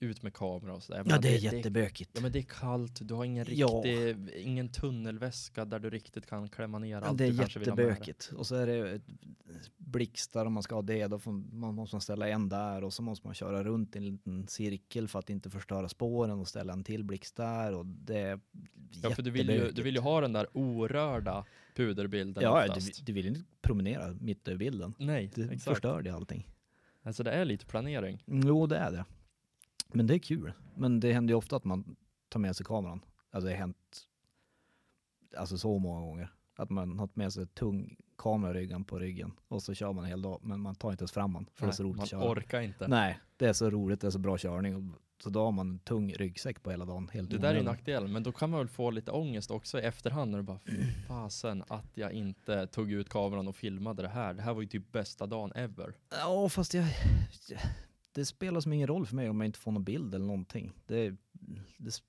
ut med kamera och sådär? Ja det är jättebökigt. Ja men det är kallt, du har ingen Ja. riktig, ingen tunnelväska där du riktigt kan klämma ner Ja, allt det är du jättebökigt. Och så är det blixtar om man ska ha det. Då får man måste man ställa en där och så måste man köra runt i en liten cirkel för att inte förstöra spåren och ställa en till blixt där. Och det är Ja för du vill, ju, du vill ju ha den där orörda puderbilden Ja, du, du vill ju inte promenera mitt över bilden. Nej, Det exakt. förstör det allting. Alltså det är lite planering. Jo, det är det. Men det är kul. Men det händer ju ofta att man tar med sig kameran. Alltså det har hänt alltså så många gånger. Att man har med sig tung kamera ryggen på ryggen och så kör man en hel dag. Men man tar inte ens fram den för det är så roligt man att köra. orkar inte. Nej, det är så roligt, det är så bra körning. Så då har man en tung ryggsäck på hela dagen. Helt Det där är onödigt. nackdelen, men då kan man väl få lite ångest också i efterhand när du bara "Fy fasen att jag inte tog ut kameran och filmade det här. Det här var ju typ bästa dagen ever. Ja, fast jag, det spelar som ingen roll för mig om jag inte får någon bild eller någonting. Det, det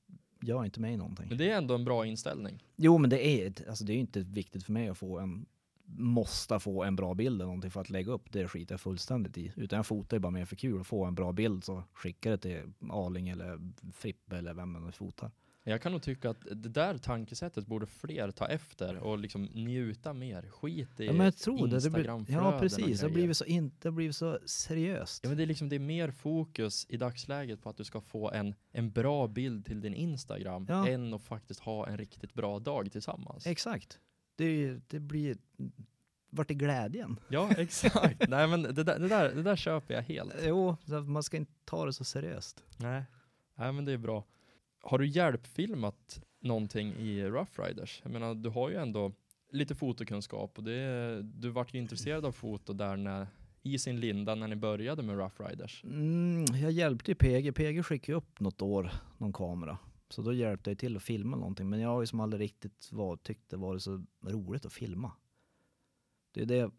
gör inte mig någonting. Men det är ändå en bra inställning. Jo, men det är, alltså det är inte viktigt för mig att få en, måste få en bra bild eller någonting för att lägga upp. Det skiter jag fullständigt i. Utan jag fotar ju bara mer för kul. Att få en bra bild så skickar det till Arling eller Frippe eller vem man fotar. Jag kan nog tycka att det där tankesättet borde fler ta efter och liksom njuta mer. Skit i Ja, men jag tror det. det blir, Instagramflöden ja, precis. Det har blivit så, in, det har blivit så seriöst. Ja men det är liksom det är mer fokus i dagsläget på att du ska få en, en bra bild till din Instagram Ja. än att faktiskt ha en riktigt bra dag tillsammans. Exakt. Det, det blir vart är glädjen? Ja, exakt. Nej men det där, det, där, det där köper jag helt. Jo, man ska inte ta det så seriöst. Nej. Nej men det är bra. Har du hjälpfilmat någonting i Rough Riders? Jag menar, du har ju ändå lite fotokunskap och det, du vart ju intresserad av foto där när, i sin linda när ni började med Rough Riders. Mm, jag hjälpte ju PG. PG skickade ju upp något år någon kamera. Så då hjälpte jag till att filma någonting. Men jag har ju som aldrig riktigt var, tyckte det var så roligt att filma. Det är det.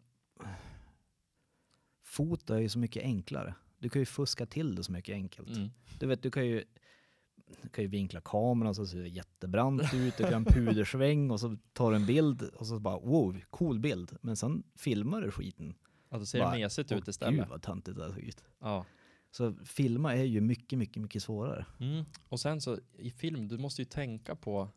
Foto är ju så mycket enklare. Du kan ju fuska till det så mycket enkelt. Mm. Du vet, du kan ju, du kan ju vinkla kameran så ser det jättebrant ut, du kan en pudersväng och så tar du en bild och så bara wow, cool bild. Men sen filmar du skiten. Ja, då ser Bara, det mesigt ut istället. Gud vad töntigt det såg ut. Ja. Så filma är ju mycket, mycket, mycket svårare. Mm. Och sen så i film, du måste ju tänka på,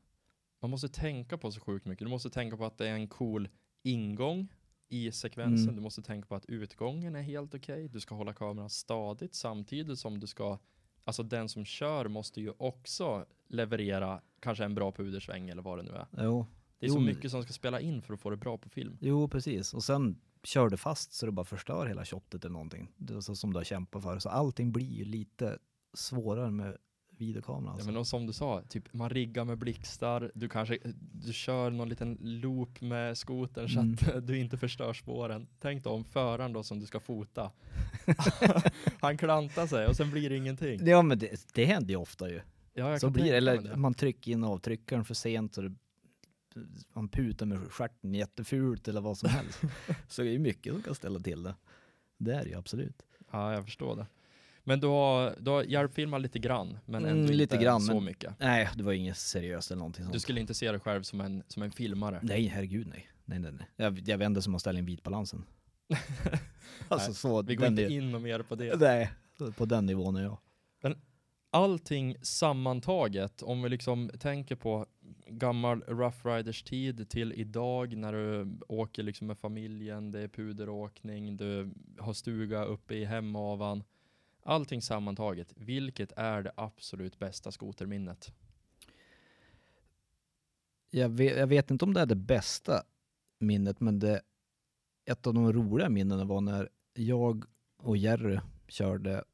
man måste tänka på så sjukt mycket. Du måste tänka på att det är en cool ingång i sekvensen. Mm. Du måste tänka på att utgången är helt okej. Du ska hålla kameran stadigt samtidigt som du ska, alltså den som kör måste ju också leverera kanske en bra pudersväng eller vad det nu är. Jo, Det är Jo, så mycket som ska spela in för att få det bra på film. jo precis. Och sen kör du fast så du bara förstör hela shotet eller någonting. Det är så som du har kämpat för. Så allting blir ju lite svårare med videokameran. Ja, Alltså. men och som du sa, typ man riggar med blixtar, du kanske du kör någon liten loop med skotern så Mm. att du inte förstör spåren. Tänk då om föraren då som du ska fota. Han klantar sig och sen blir det ingenting. Ja men det, det händer ju ofta ju. Ja, jag så blir Eller det. man trycker in avtryckaren för sent och det, man putar med stjärten jättefult eller vad som helst. så det är mycket som kan ställa till det. Det är det ju absolut. Ja, jag förstår det. Men du har, du har hjälpfilmat lite grann, men Mm, ändå lite inte grann, så men- mycket. Nej, det var inget seriöst eller någonting sånt. Du skulle inte se dig själv som en, som en filmare. Nej, herregud nej. Nej, nej, nej. Jag, jag vänder som att ställa in vitbalansen. alltså Nej, så. Vi går inte in och mer på det. Nej, på den nivån är jag. allting sammantaget, om vi liksom tänker på gammal Rough Riders tid till idag när du åker liksom med familjen, det är puderåkning, du har stuga uppe i Hemavan. Allting sammantaget, vilket är det absolut bästa skoterminnet? Jag vet, jag vet inte om det är det bästa minnet, men det, ett av de roliga minnena var när jag och Jerry körde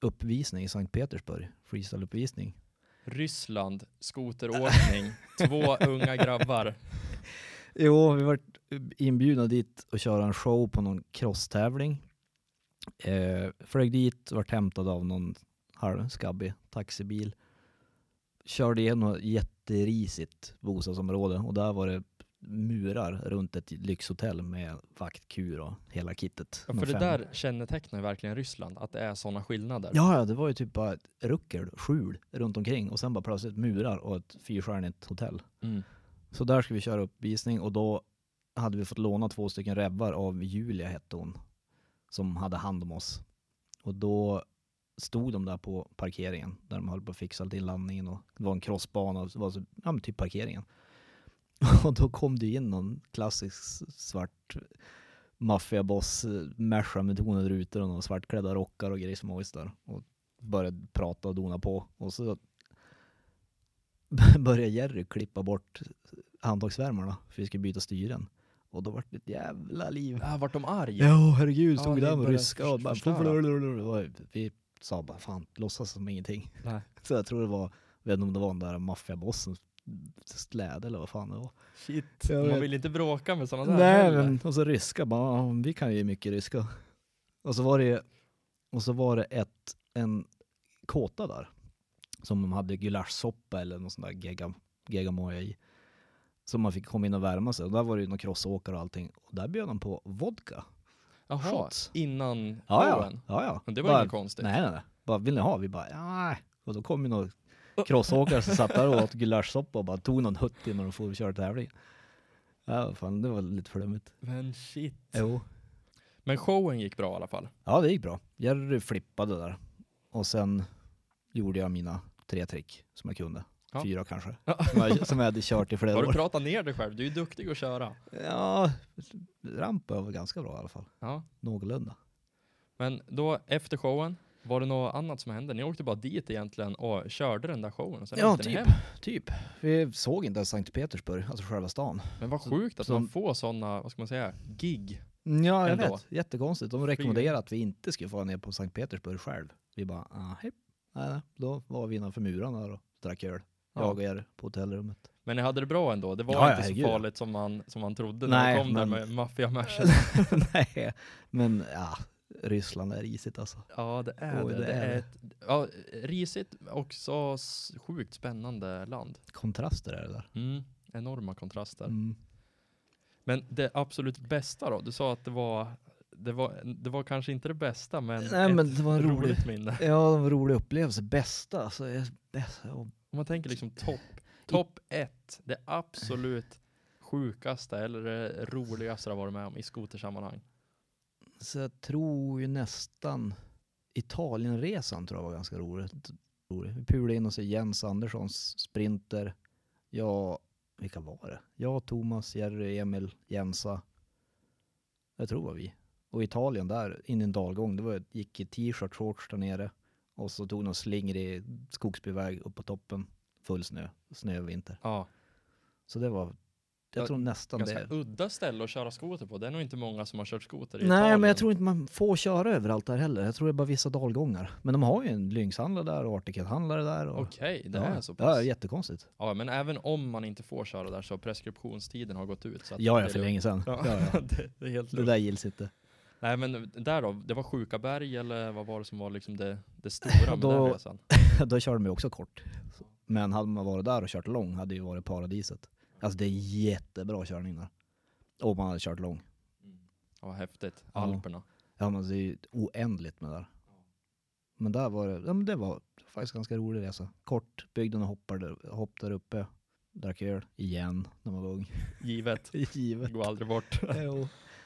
uppvisning i Sankt Petersburg, freestyleuppvisning. Ryssland, skoteråkning, två unga grabbar. Jo, vi var inbjudna dit och köra en show på någon crosstävling. Eh, flög dit, vart hämtad av någon halvskabbig taxibil. Körde igenom ett jätterisigt bostadsområde och där var det murar runt ett lyxhotell med vaktkur och hela kittet. Ja, för det fem- där kännetecknar verkligen Ryssland, att det är sådana skillnader. Ja, det var ju typ bara ett ruckel, skjul runt omkring och sen bara plötsligt murar och ett fyrstjärnigt hotell. Mm. Så där ska vi köra uppvisning och då hade vi fått låna två stycken rebbar av Julia hette hon. Som hade hand om oss. Och då stod de där på parkeringen där de höll på att fixa till landningen och det var en crossbana, det var så, ja men typ parkeringen. Och då kom det in någon klassisk svart maffiaboss, eh, med tonade rutor och några svartklädda rockar och grejsmojs där. Och började prata och dona på. Och så började Jerry klippa bort handtagsvärmarna för vi skulle byta styren. Och då var det ett jävla liv. Ah, vart de arg? Ja, herregud, Ja, stod ni där med ryska och bara... Vi sa bara fan, låtsas som ingenting. Nej. Så jag tror det var, vet inte om det var den där maffiabossen, släde eller vad fan det var. Shit, Jag man vet. vill inte bråka med sådana där Nej heller. men, och så ryska bara, ja, vi kan ju mycket ryska. Och så var det, och så var det ett, en kåta där. Som de hade gulaschsoppa eller någon sån där gegga, geggamoja i. Som man fick komma in och värma sig. Och där var det ju några crossåkare och allting. Och där bjöd de på vodka. Jaha, shots. innan Ja, ja. ja, ja. Men det var Bara- inget konstigt. Nej, nej, nej. Bara, vill ni ha? Vi bara, nej. Och då kom ju några crossåkare som satt där och åt gulaschsoppa och bara tog någon hutt innan de får köra tävling. Ja, fan, det var lite flummigt. Men shit. Jo. Men showen gick bra i alla fall. Ja, det gick bra. Jerry flippade där. Och sen gjorde jag mina tre trick som jag kunde. Ja. Fyra kanske. Ja. Som jag, som jag hade kört i flera Har du år. pratat ner dig själv? Du är ju duktig att köra. Ja, ramp var ganska bra i alla fall. Ja. Någorlunda. Men då efter showen, Var det något annat som hände? Ni åkte bara dit egentligen och körde den där showen och sen Ja, typ. hem. Typ. Vi såg inte ens Sankt Petersburg, alltså själva stan. Men vad sjukt att så- man får sådana, vad ska man säga, gig. Ja, jag Ändå. vet. Jättekonstigt. De rekommenderade att vi inte skulle få ner på Sankt Petersburg själv. Vi bara, ah, hej. Nej, nej. Då var vi innanför murarna och drack öl. Ja. Jag och er på hotellrummet. Men ni hade det bra ändå? Det var Ja, ja, inte så herregud. farligt som man, som man trodde när Nej, man kom där men- med maffia nej, men ja, Ryssland är risigt alltså. Ja, det är Oj, det. det Det är ett ja, risigt och så sjukt spännande land. Kontraster är det där. Mm, enorma kontraster. Mm. Men det absolut bästa då? Du sa att det var, det var, det var kanske inte det bästa, men, Nej, ett men det var en rolig, roligt minne. ja, det var en rolig upplevelse. Bästa, alltså, jag- bäst, ja, Om man tänker liksom topp, topp ett, det absolut sjukaste eller det roligaste du varit med om i skotersammanhang. Så jag tror ju nästan Italienresan tror jag var ganska roligt. rolig. Vi pulade in oss i Jens Anderssons sprinter. Jag, vilka var det? Jag, Thomas, Jerry, Emil, Jensa. Jag tror det var vi. Och Italien där, in i en dalgång, det var, gick i t-shirt, shorts där nere. Och så tog någon slingrig skogsbyväg upp på toppen. Full snö, snö och vinter. Ja, Så det var, jag Ja, tror nästan ganska det. udda ställe att köra skoter på. Det är nog inte många som har kört skoter i Nej, Italien. men jag tror inte man får köra överallt där heller. Jag tror det är bara vissa dalgångar. Men de har ju en Lynxhandlare där och Articat-handlare där. Och, Okej, det ja, är så Ja, pass. jättekonstigt. Ja, men även om man inte får köra där så preskriptionstiden har gått ut. Så Ja, det ja, är för länge sedan. Ja, Ja, det, det är helt Det där gills inte. Nej men där då, det var Sjukaberg eller vad var det som var liksom det, det stora med Då- den resan? Då körde de ju också kort. Men hade man varit där och kört lång hade det ju varit paradiset. Alltså det är jättebra körning där. Om man hade kört lång. Ja, häftigt. Alperna. Ja men det är ju oändligt med där. Men där var det, ja men det var faktiskt ganska rolig resa. Kort, byggde och hoppade, hopp där uppe. Drack öl igen när man var ung. Givet. Givet. Går aldrig bort.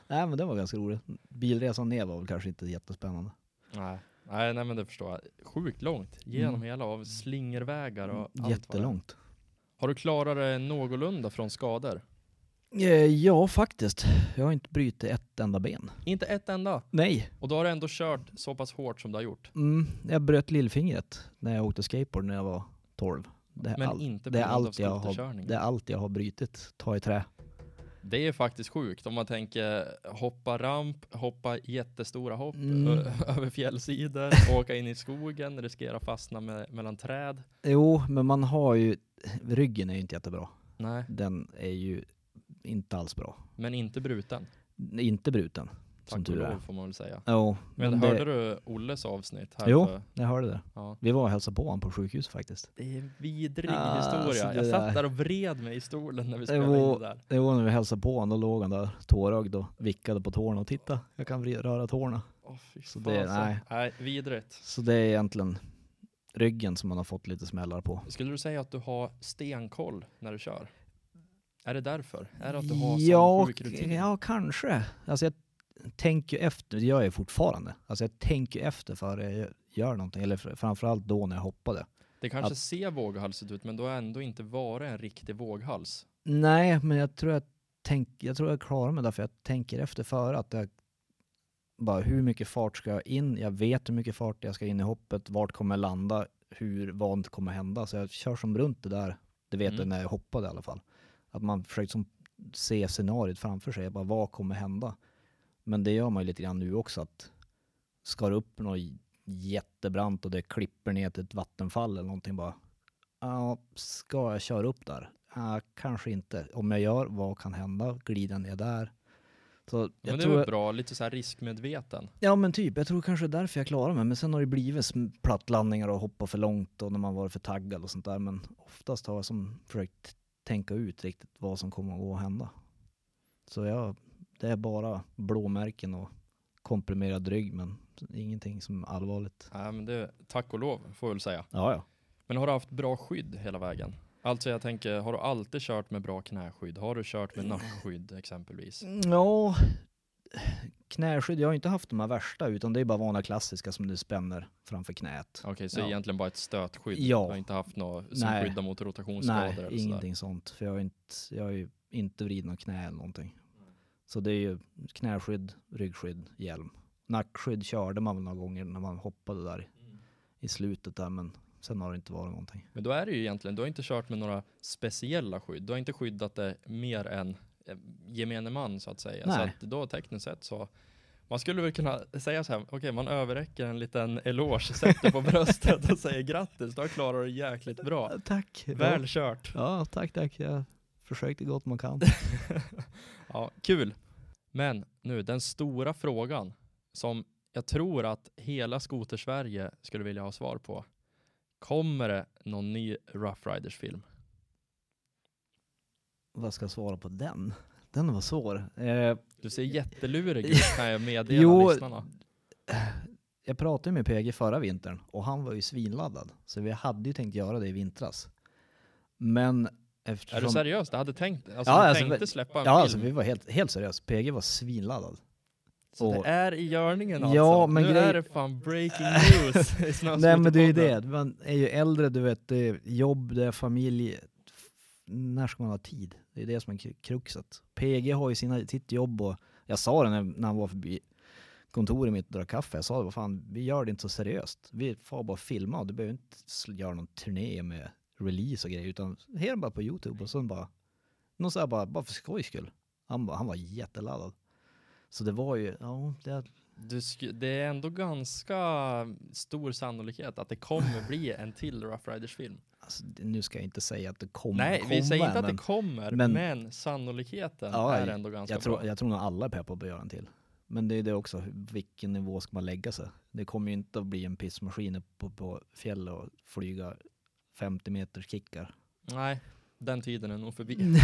Nej men det var ganska roligt. Bilresan ner var väl kanske inte jättespännande. nej. nej, nej men det förstår jag. Sjukt långt. Genom Mm. hela av slingervägar och allt. Jättelångt. Har du klarat det någorlunda från skador? Eh, Ja faktiskt. Jag har inte brutit ett enda ben. Inte ett enda. Nej. Och då har du ändå kört så pass hårt som du har gjort. Mm, jag bröt lillfingret när jag åkte skateboard när jag var 12. Det är, Men all, inte på grund av allt jag har, skoterkörning. det är allt jag har brutit. Ta i trä. Det är faktiskt sjukt om man tänker hoppa ramp, hoppa jättestora hopp Mm. över fjällsidor, åka in i skogen, riskera fastna med, mellan träd. Jo, men man har ju, ryggen är ju inte jättebra. Nej, Den är ju inte alls bra. men inte bruten. Inte bruten, som Tack och tur är. lov får man väl säga. Jo, Men, men hörde det, du Olles avsnitt? Här Jo. För, jag hörde det. ja. Vi var och hälsade på honom på sjukhus faktiskt. Det är en vidrig Ah, historia. alltså Jag satt där- där och vred mig i stolen när vi spelade var- in det där. Det var när vi hälsade på honom, då låg han där tårögd och vickade på tårna och titta, jag kan röra tårna. Fy Så det- fasen. nej. nej, vidrigt. Så det är egentligen ryggen som man har fått lite smällar på. Skulle du säga att du har stenkoll när du kör? Är det därför? Är det att du har ja, sån sjuk rutin? ja, kanske. Alltså jag tänker efter, det gör jag fortfarande. Alltså jag tänker efter före jag gör någonting, eller fr- framförallt då när jag hoppade. Det kanske Att- ser våghalsigt ut, men du har ändå inte varit en riktig våghals. Nej, men jag tror jag, tänk, jag tror jag klarar mig därför jag tänker efter före att jag bara hur mycket fart ska jag in? Jag vet hur mycket fart jag ska in i hoppet, vart kommer jag landa, hur, vad kommer hända? Så jag kör som runt det där, det vet Mm. jag när jag hoppade i alla fall. Att man försöker som se scenariot framför sig, bara vad kommer hända? Men det gör man ju lite grann nu också att ska det upp något jättebrant och det klipper ner till ett vattenfall eller någonting bara. Ja, ska jag köra upp där? Ja, kanske inte. Om jag gör, vad kan hända? Glider ner där? Så men det tror, var bra, lite så här riskmedveten. Ja men typ, jag tror kanske det är därför jag klarar mig. Men sen har det blivit plattlandningar och hoppa för långt och när man varit för taggad och sånt där. Men oftast har jag som försökt tänka ut riktigt vad som kommer att gå att hända. Så jag, det är bara blåmärken och komprimerad rygg men ingenting som är allvarligt. Nej, men det, tack och lov, får jag väl säga. Ja, ja. Men har du haft bra skydd hela vägen? Alltså jag tänker, har du alltid kört med bra knäskydd? Har du kört med nackskydd exempelvis? Ja, knäskydd. Jag har inte haft de här värsta utan det är bara vanliga klassiska som du spänner framför knät. Okej, så Ja. egentligen bara ett stötskydd? Ja. Du har inte haft något som Nej. skyddar mot rotationsskador Nej, eller sådär? ingenting sånt. För jag har, inte, jag har ju inte vridit något knä eller någonting. Så det är ju knäskydd, ryggskydd, hjälm. Nackskydd körde man väl några gånger när man hoppade där i slutet där men sen har det inte varit någonting. Men då är det ju egentligen, du har inte kört med några speciella skydd. Du har inte skyddat det mer än eh, gemene man så att säga. Så Nej. att då tekniskt sett så man skulle väl kunna säga så här, okej man överräcker en liten eloge, sätter på bröstet och säger grattis, du har klarat det jäkligt bra. Tack! Väl kört. Ja, tack, tack. Jag försökte gott man kan. Ja, kul. Men nu, den stora frågan som jag tror att hela Skoter-Sverige skulle vilja ha svar på. Kommer det någon ny Rough Riders-film? Vad ska jag svara på den? Den var svår. Eh, Du ser jättelurig ut kan jag meddela Jo, lyssnarna. jag pratade med PG förra vintern och han var ju svinladdad. Så vi hade ju tänkt göra det i vintras. Men eftersom... Är du seriös? Du hade tänkt, alltså Ja, alltså, tänkte släppa en Ja, film? alltså vi var helt, helt seriösa. PG var svinladdad. Så och- det är i görningen alltså? Ja, men nu grej- är det fan breaking news Nej men det är ju det, man är ju äldre, du vet, det är jobb, det är familj. När ska man ha tid? Det är det som är kru- kruxet. PG har ju sina, sitt jobb och jag sa det när, när han var förbi kontoret mitt och drack kaffe. Jag sa det, vad fan, vi gör det inte så seriöst. Vi får bara filma och du behöver inte göra någon turné med release och grejer utan här bara på Youtube och sen bara, någon så här bara, bara för skojs skull. Han, bara, han var jätteladdad. Så det var ju, ja, det, det är ändå ganska stor sannolikhet att det kommer bli en till Rough Riders-film. alltså, nu ska jag inte säga att det kommer Nej, komma, vi säger inte att men- det kommer, men, men- sannolikheten Ja, är ändå ganska Jag tror, bra. jag tror nog alla är peppade på att göra en till. Men det är det också, vilken nivå ska man lägga sig? Det kommer ju inte att bli en pissmaskin på, på fjället och flyga 50 meters kickar. Nej, den tiden är nog förbi.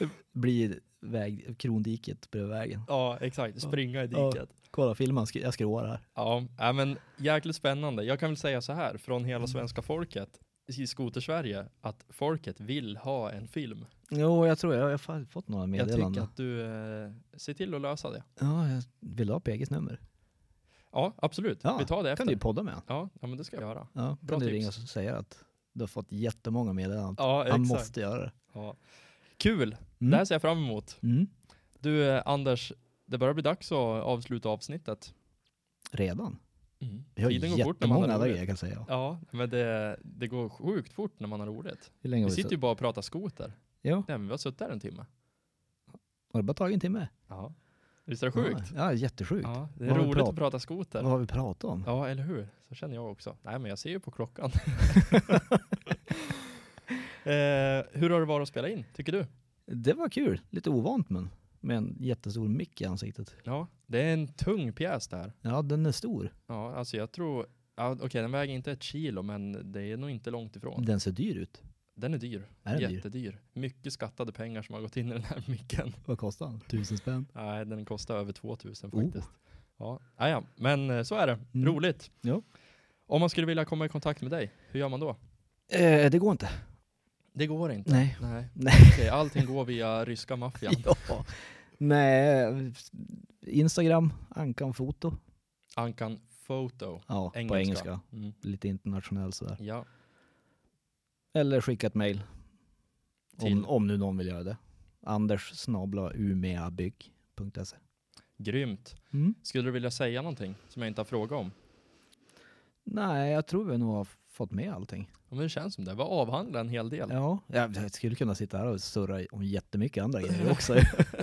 blir väg, krondiket bredvid vägen. ja, exakt. Springa i Ja. diket. Kolla filmen, jag skråar här. Ja, ja, men jäkligt spännande. Jag kan väl säga så här, från hela svenska folket i Skoter-Sverige, att folket vill ha en film. Jo, jag tror jag, jag har fått några Jag meddelanden. tycker att du eh, ser till att lösa det. Ja, jag vill ha PGs nummer? Ja, absolut. Ja, Vi tar det efter. kan du podda med. Ja, ja, men det ska jag göra. Ja, Bra kan du tips. ringa och säga att du har fått jättemånga meddelanden. Ja, han exakt. måste göra det. Ja. Kul! Mm. Det här ser jag fram emot. Mm. Du eh, Anders, det börjar bli dags att avsluta avsnittet. Redan? Mm. Vi har Tiden går fort när man jättemånga har andra roligt. grejer kan jag säga. Ja, men det, det går sjukt fort när man har roligt. Hur länge Vi har vi sitter ju suttit? bara och pratar skoter. Jo, Nej, men vi har suttit där en timme. har det bara tagit en timme? Ja. Visst är det sjukt? Ja, jättesjukt. Ja, det är Vad roligt att prata skoter. Vad har vi pratat om? Ja, eller hur? Så känner jag också. Nej, men jag ser ju på klockan. eh, hur har det varit att spela in, tycker du? Det var kul. Lite ovant men med en jättestor mick i ansiktet. Ja, det är en tung pjäs det här. Ja, den är stor. Ja, alltså jag tror, ja, okej den väger inte ett kilo, men det är nog inte långt ifrån. Den ser dyr ut. Den är dyr. Är den dyr? Jättedyr. Mycket skattade pengar som har gått in i den här micken. Vad kostar den? Tusen spänn. Nej, den kostar över 2000 Oh. faktiskt. Ja, ah, ja, men eh, så är det. Mm. Roligt. Ja. Om man skulle vilja komma i kontakt med dig, hur gör man då? Eh, det går inte. Det går inte. Nej. Nej. Nej. Okej, allting går via ryska maffian. Ja. Nej, Instagram, Ankan Foto. Ankan Photo. Ja, Engelska. på engelska. Mm. Lite internationellt sådär. Ja, Eller skicka ett mail. till Om, om nu någon vill göra det. Anders snabla umeabygg.se. grymt. Mm. Skulle du vilja säga någonting som jag inte har frågat om? Nej, jag tror vi nog har fått med allting. Ja, men det känns som det. Vi har avhandlat en hel del. Ja, jag skulle kunna sitta här och surra om jättemycket andra grejer också.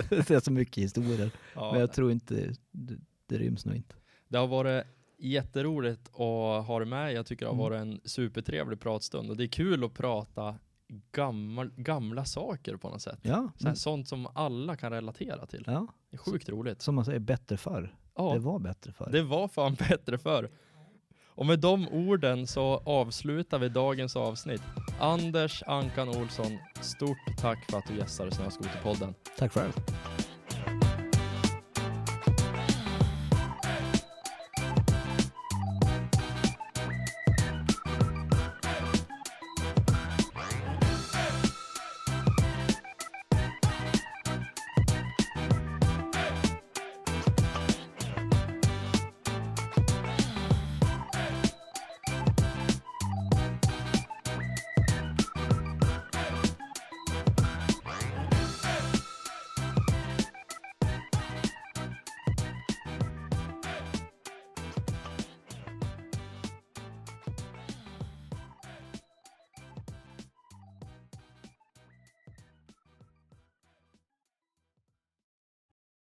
det är så mycket historier. Ja, Men jag tror inte, det, det ryms nog inte. Det har varit jätteroligt att ha dig med. Jag tycker det har Mm. varit en supertrevlig pratstund och det är kul att prata gammal, gamla saker på något sätt. Ja, Så här, sånt som alla kan relatera till. ja, Det är sjukt roligt. som man säger, bättre förr. Ja, Det var bättre förr. det var fan bättre förr. Och med de orden så avslutar vi dagens avsnitt. Anders Ankan Olsson, stort tack för att du gästade Snöskoterpodden. Tack själv.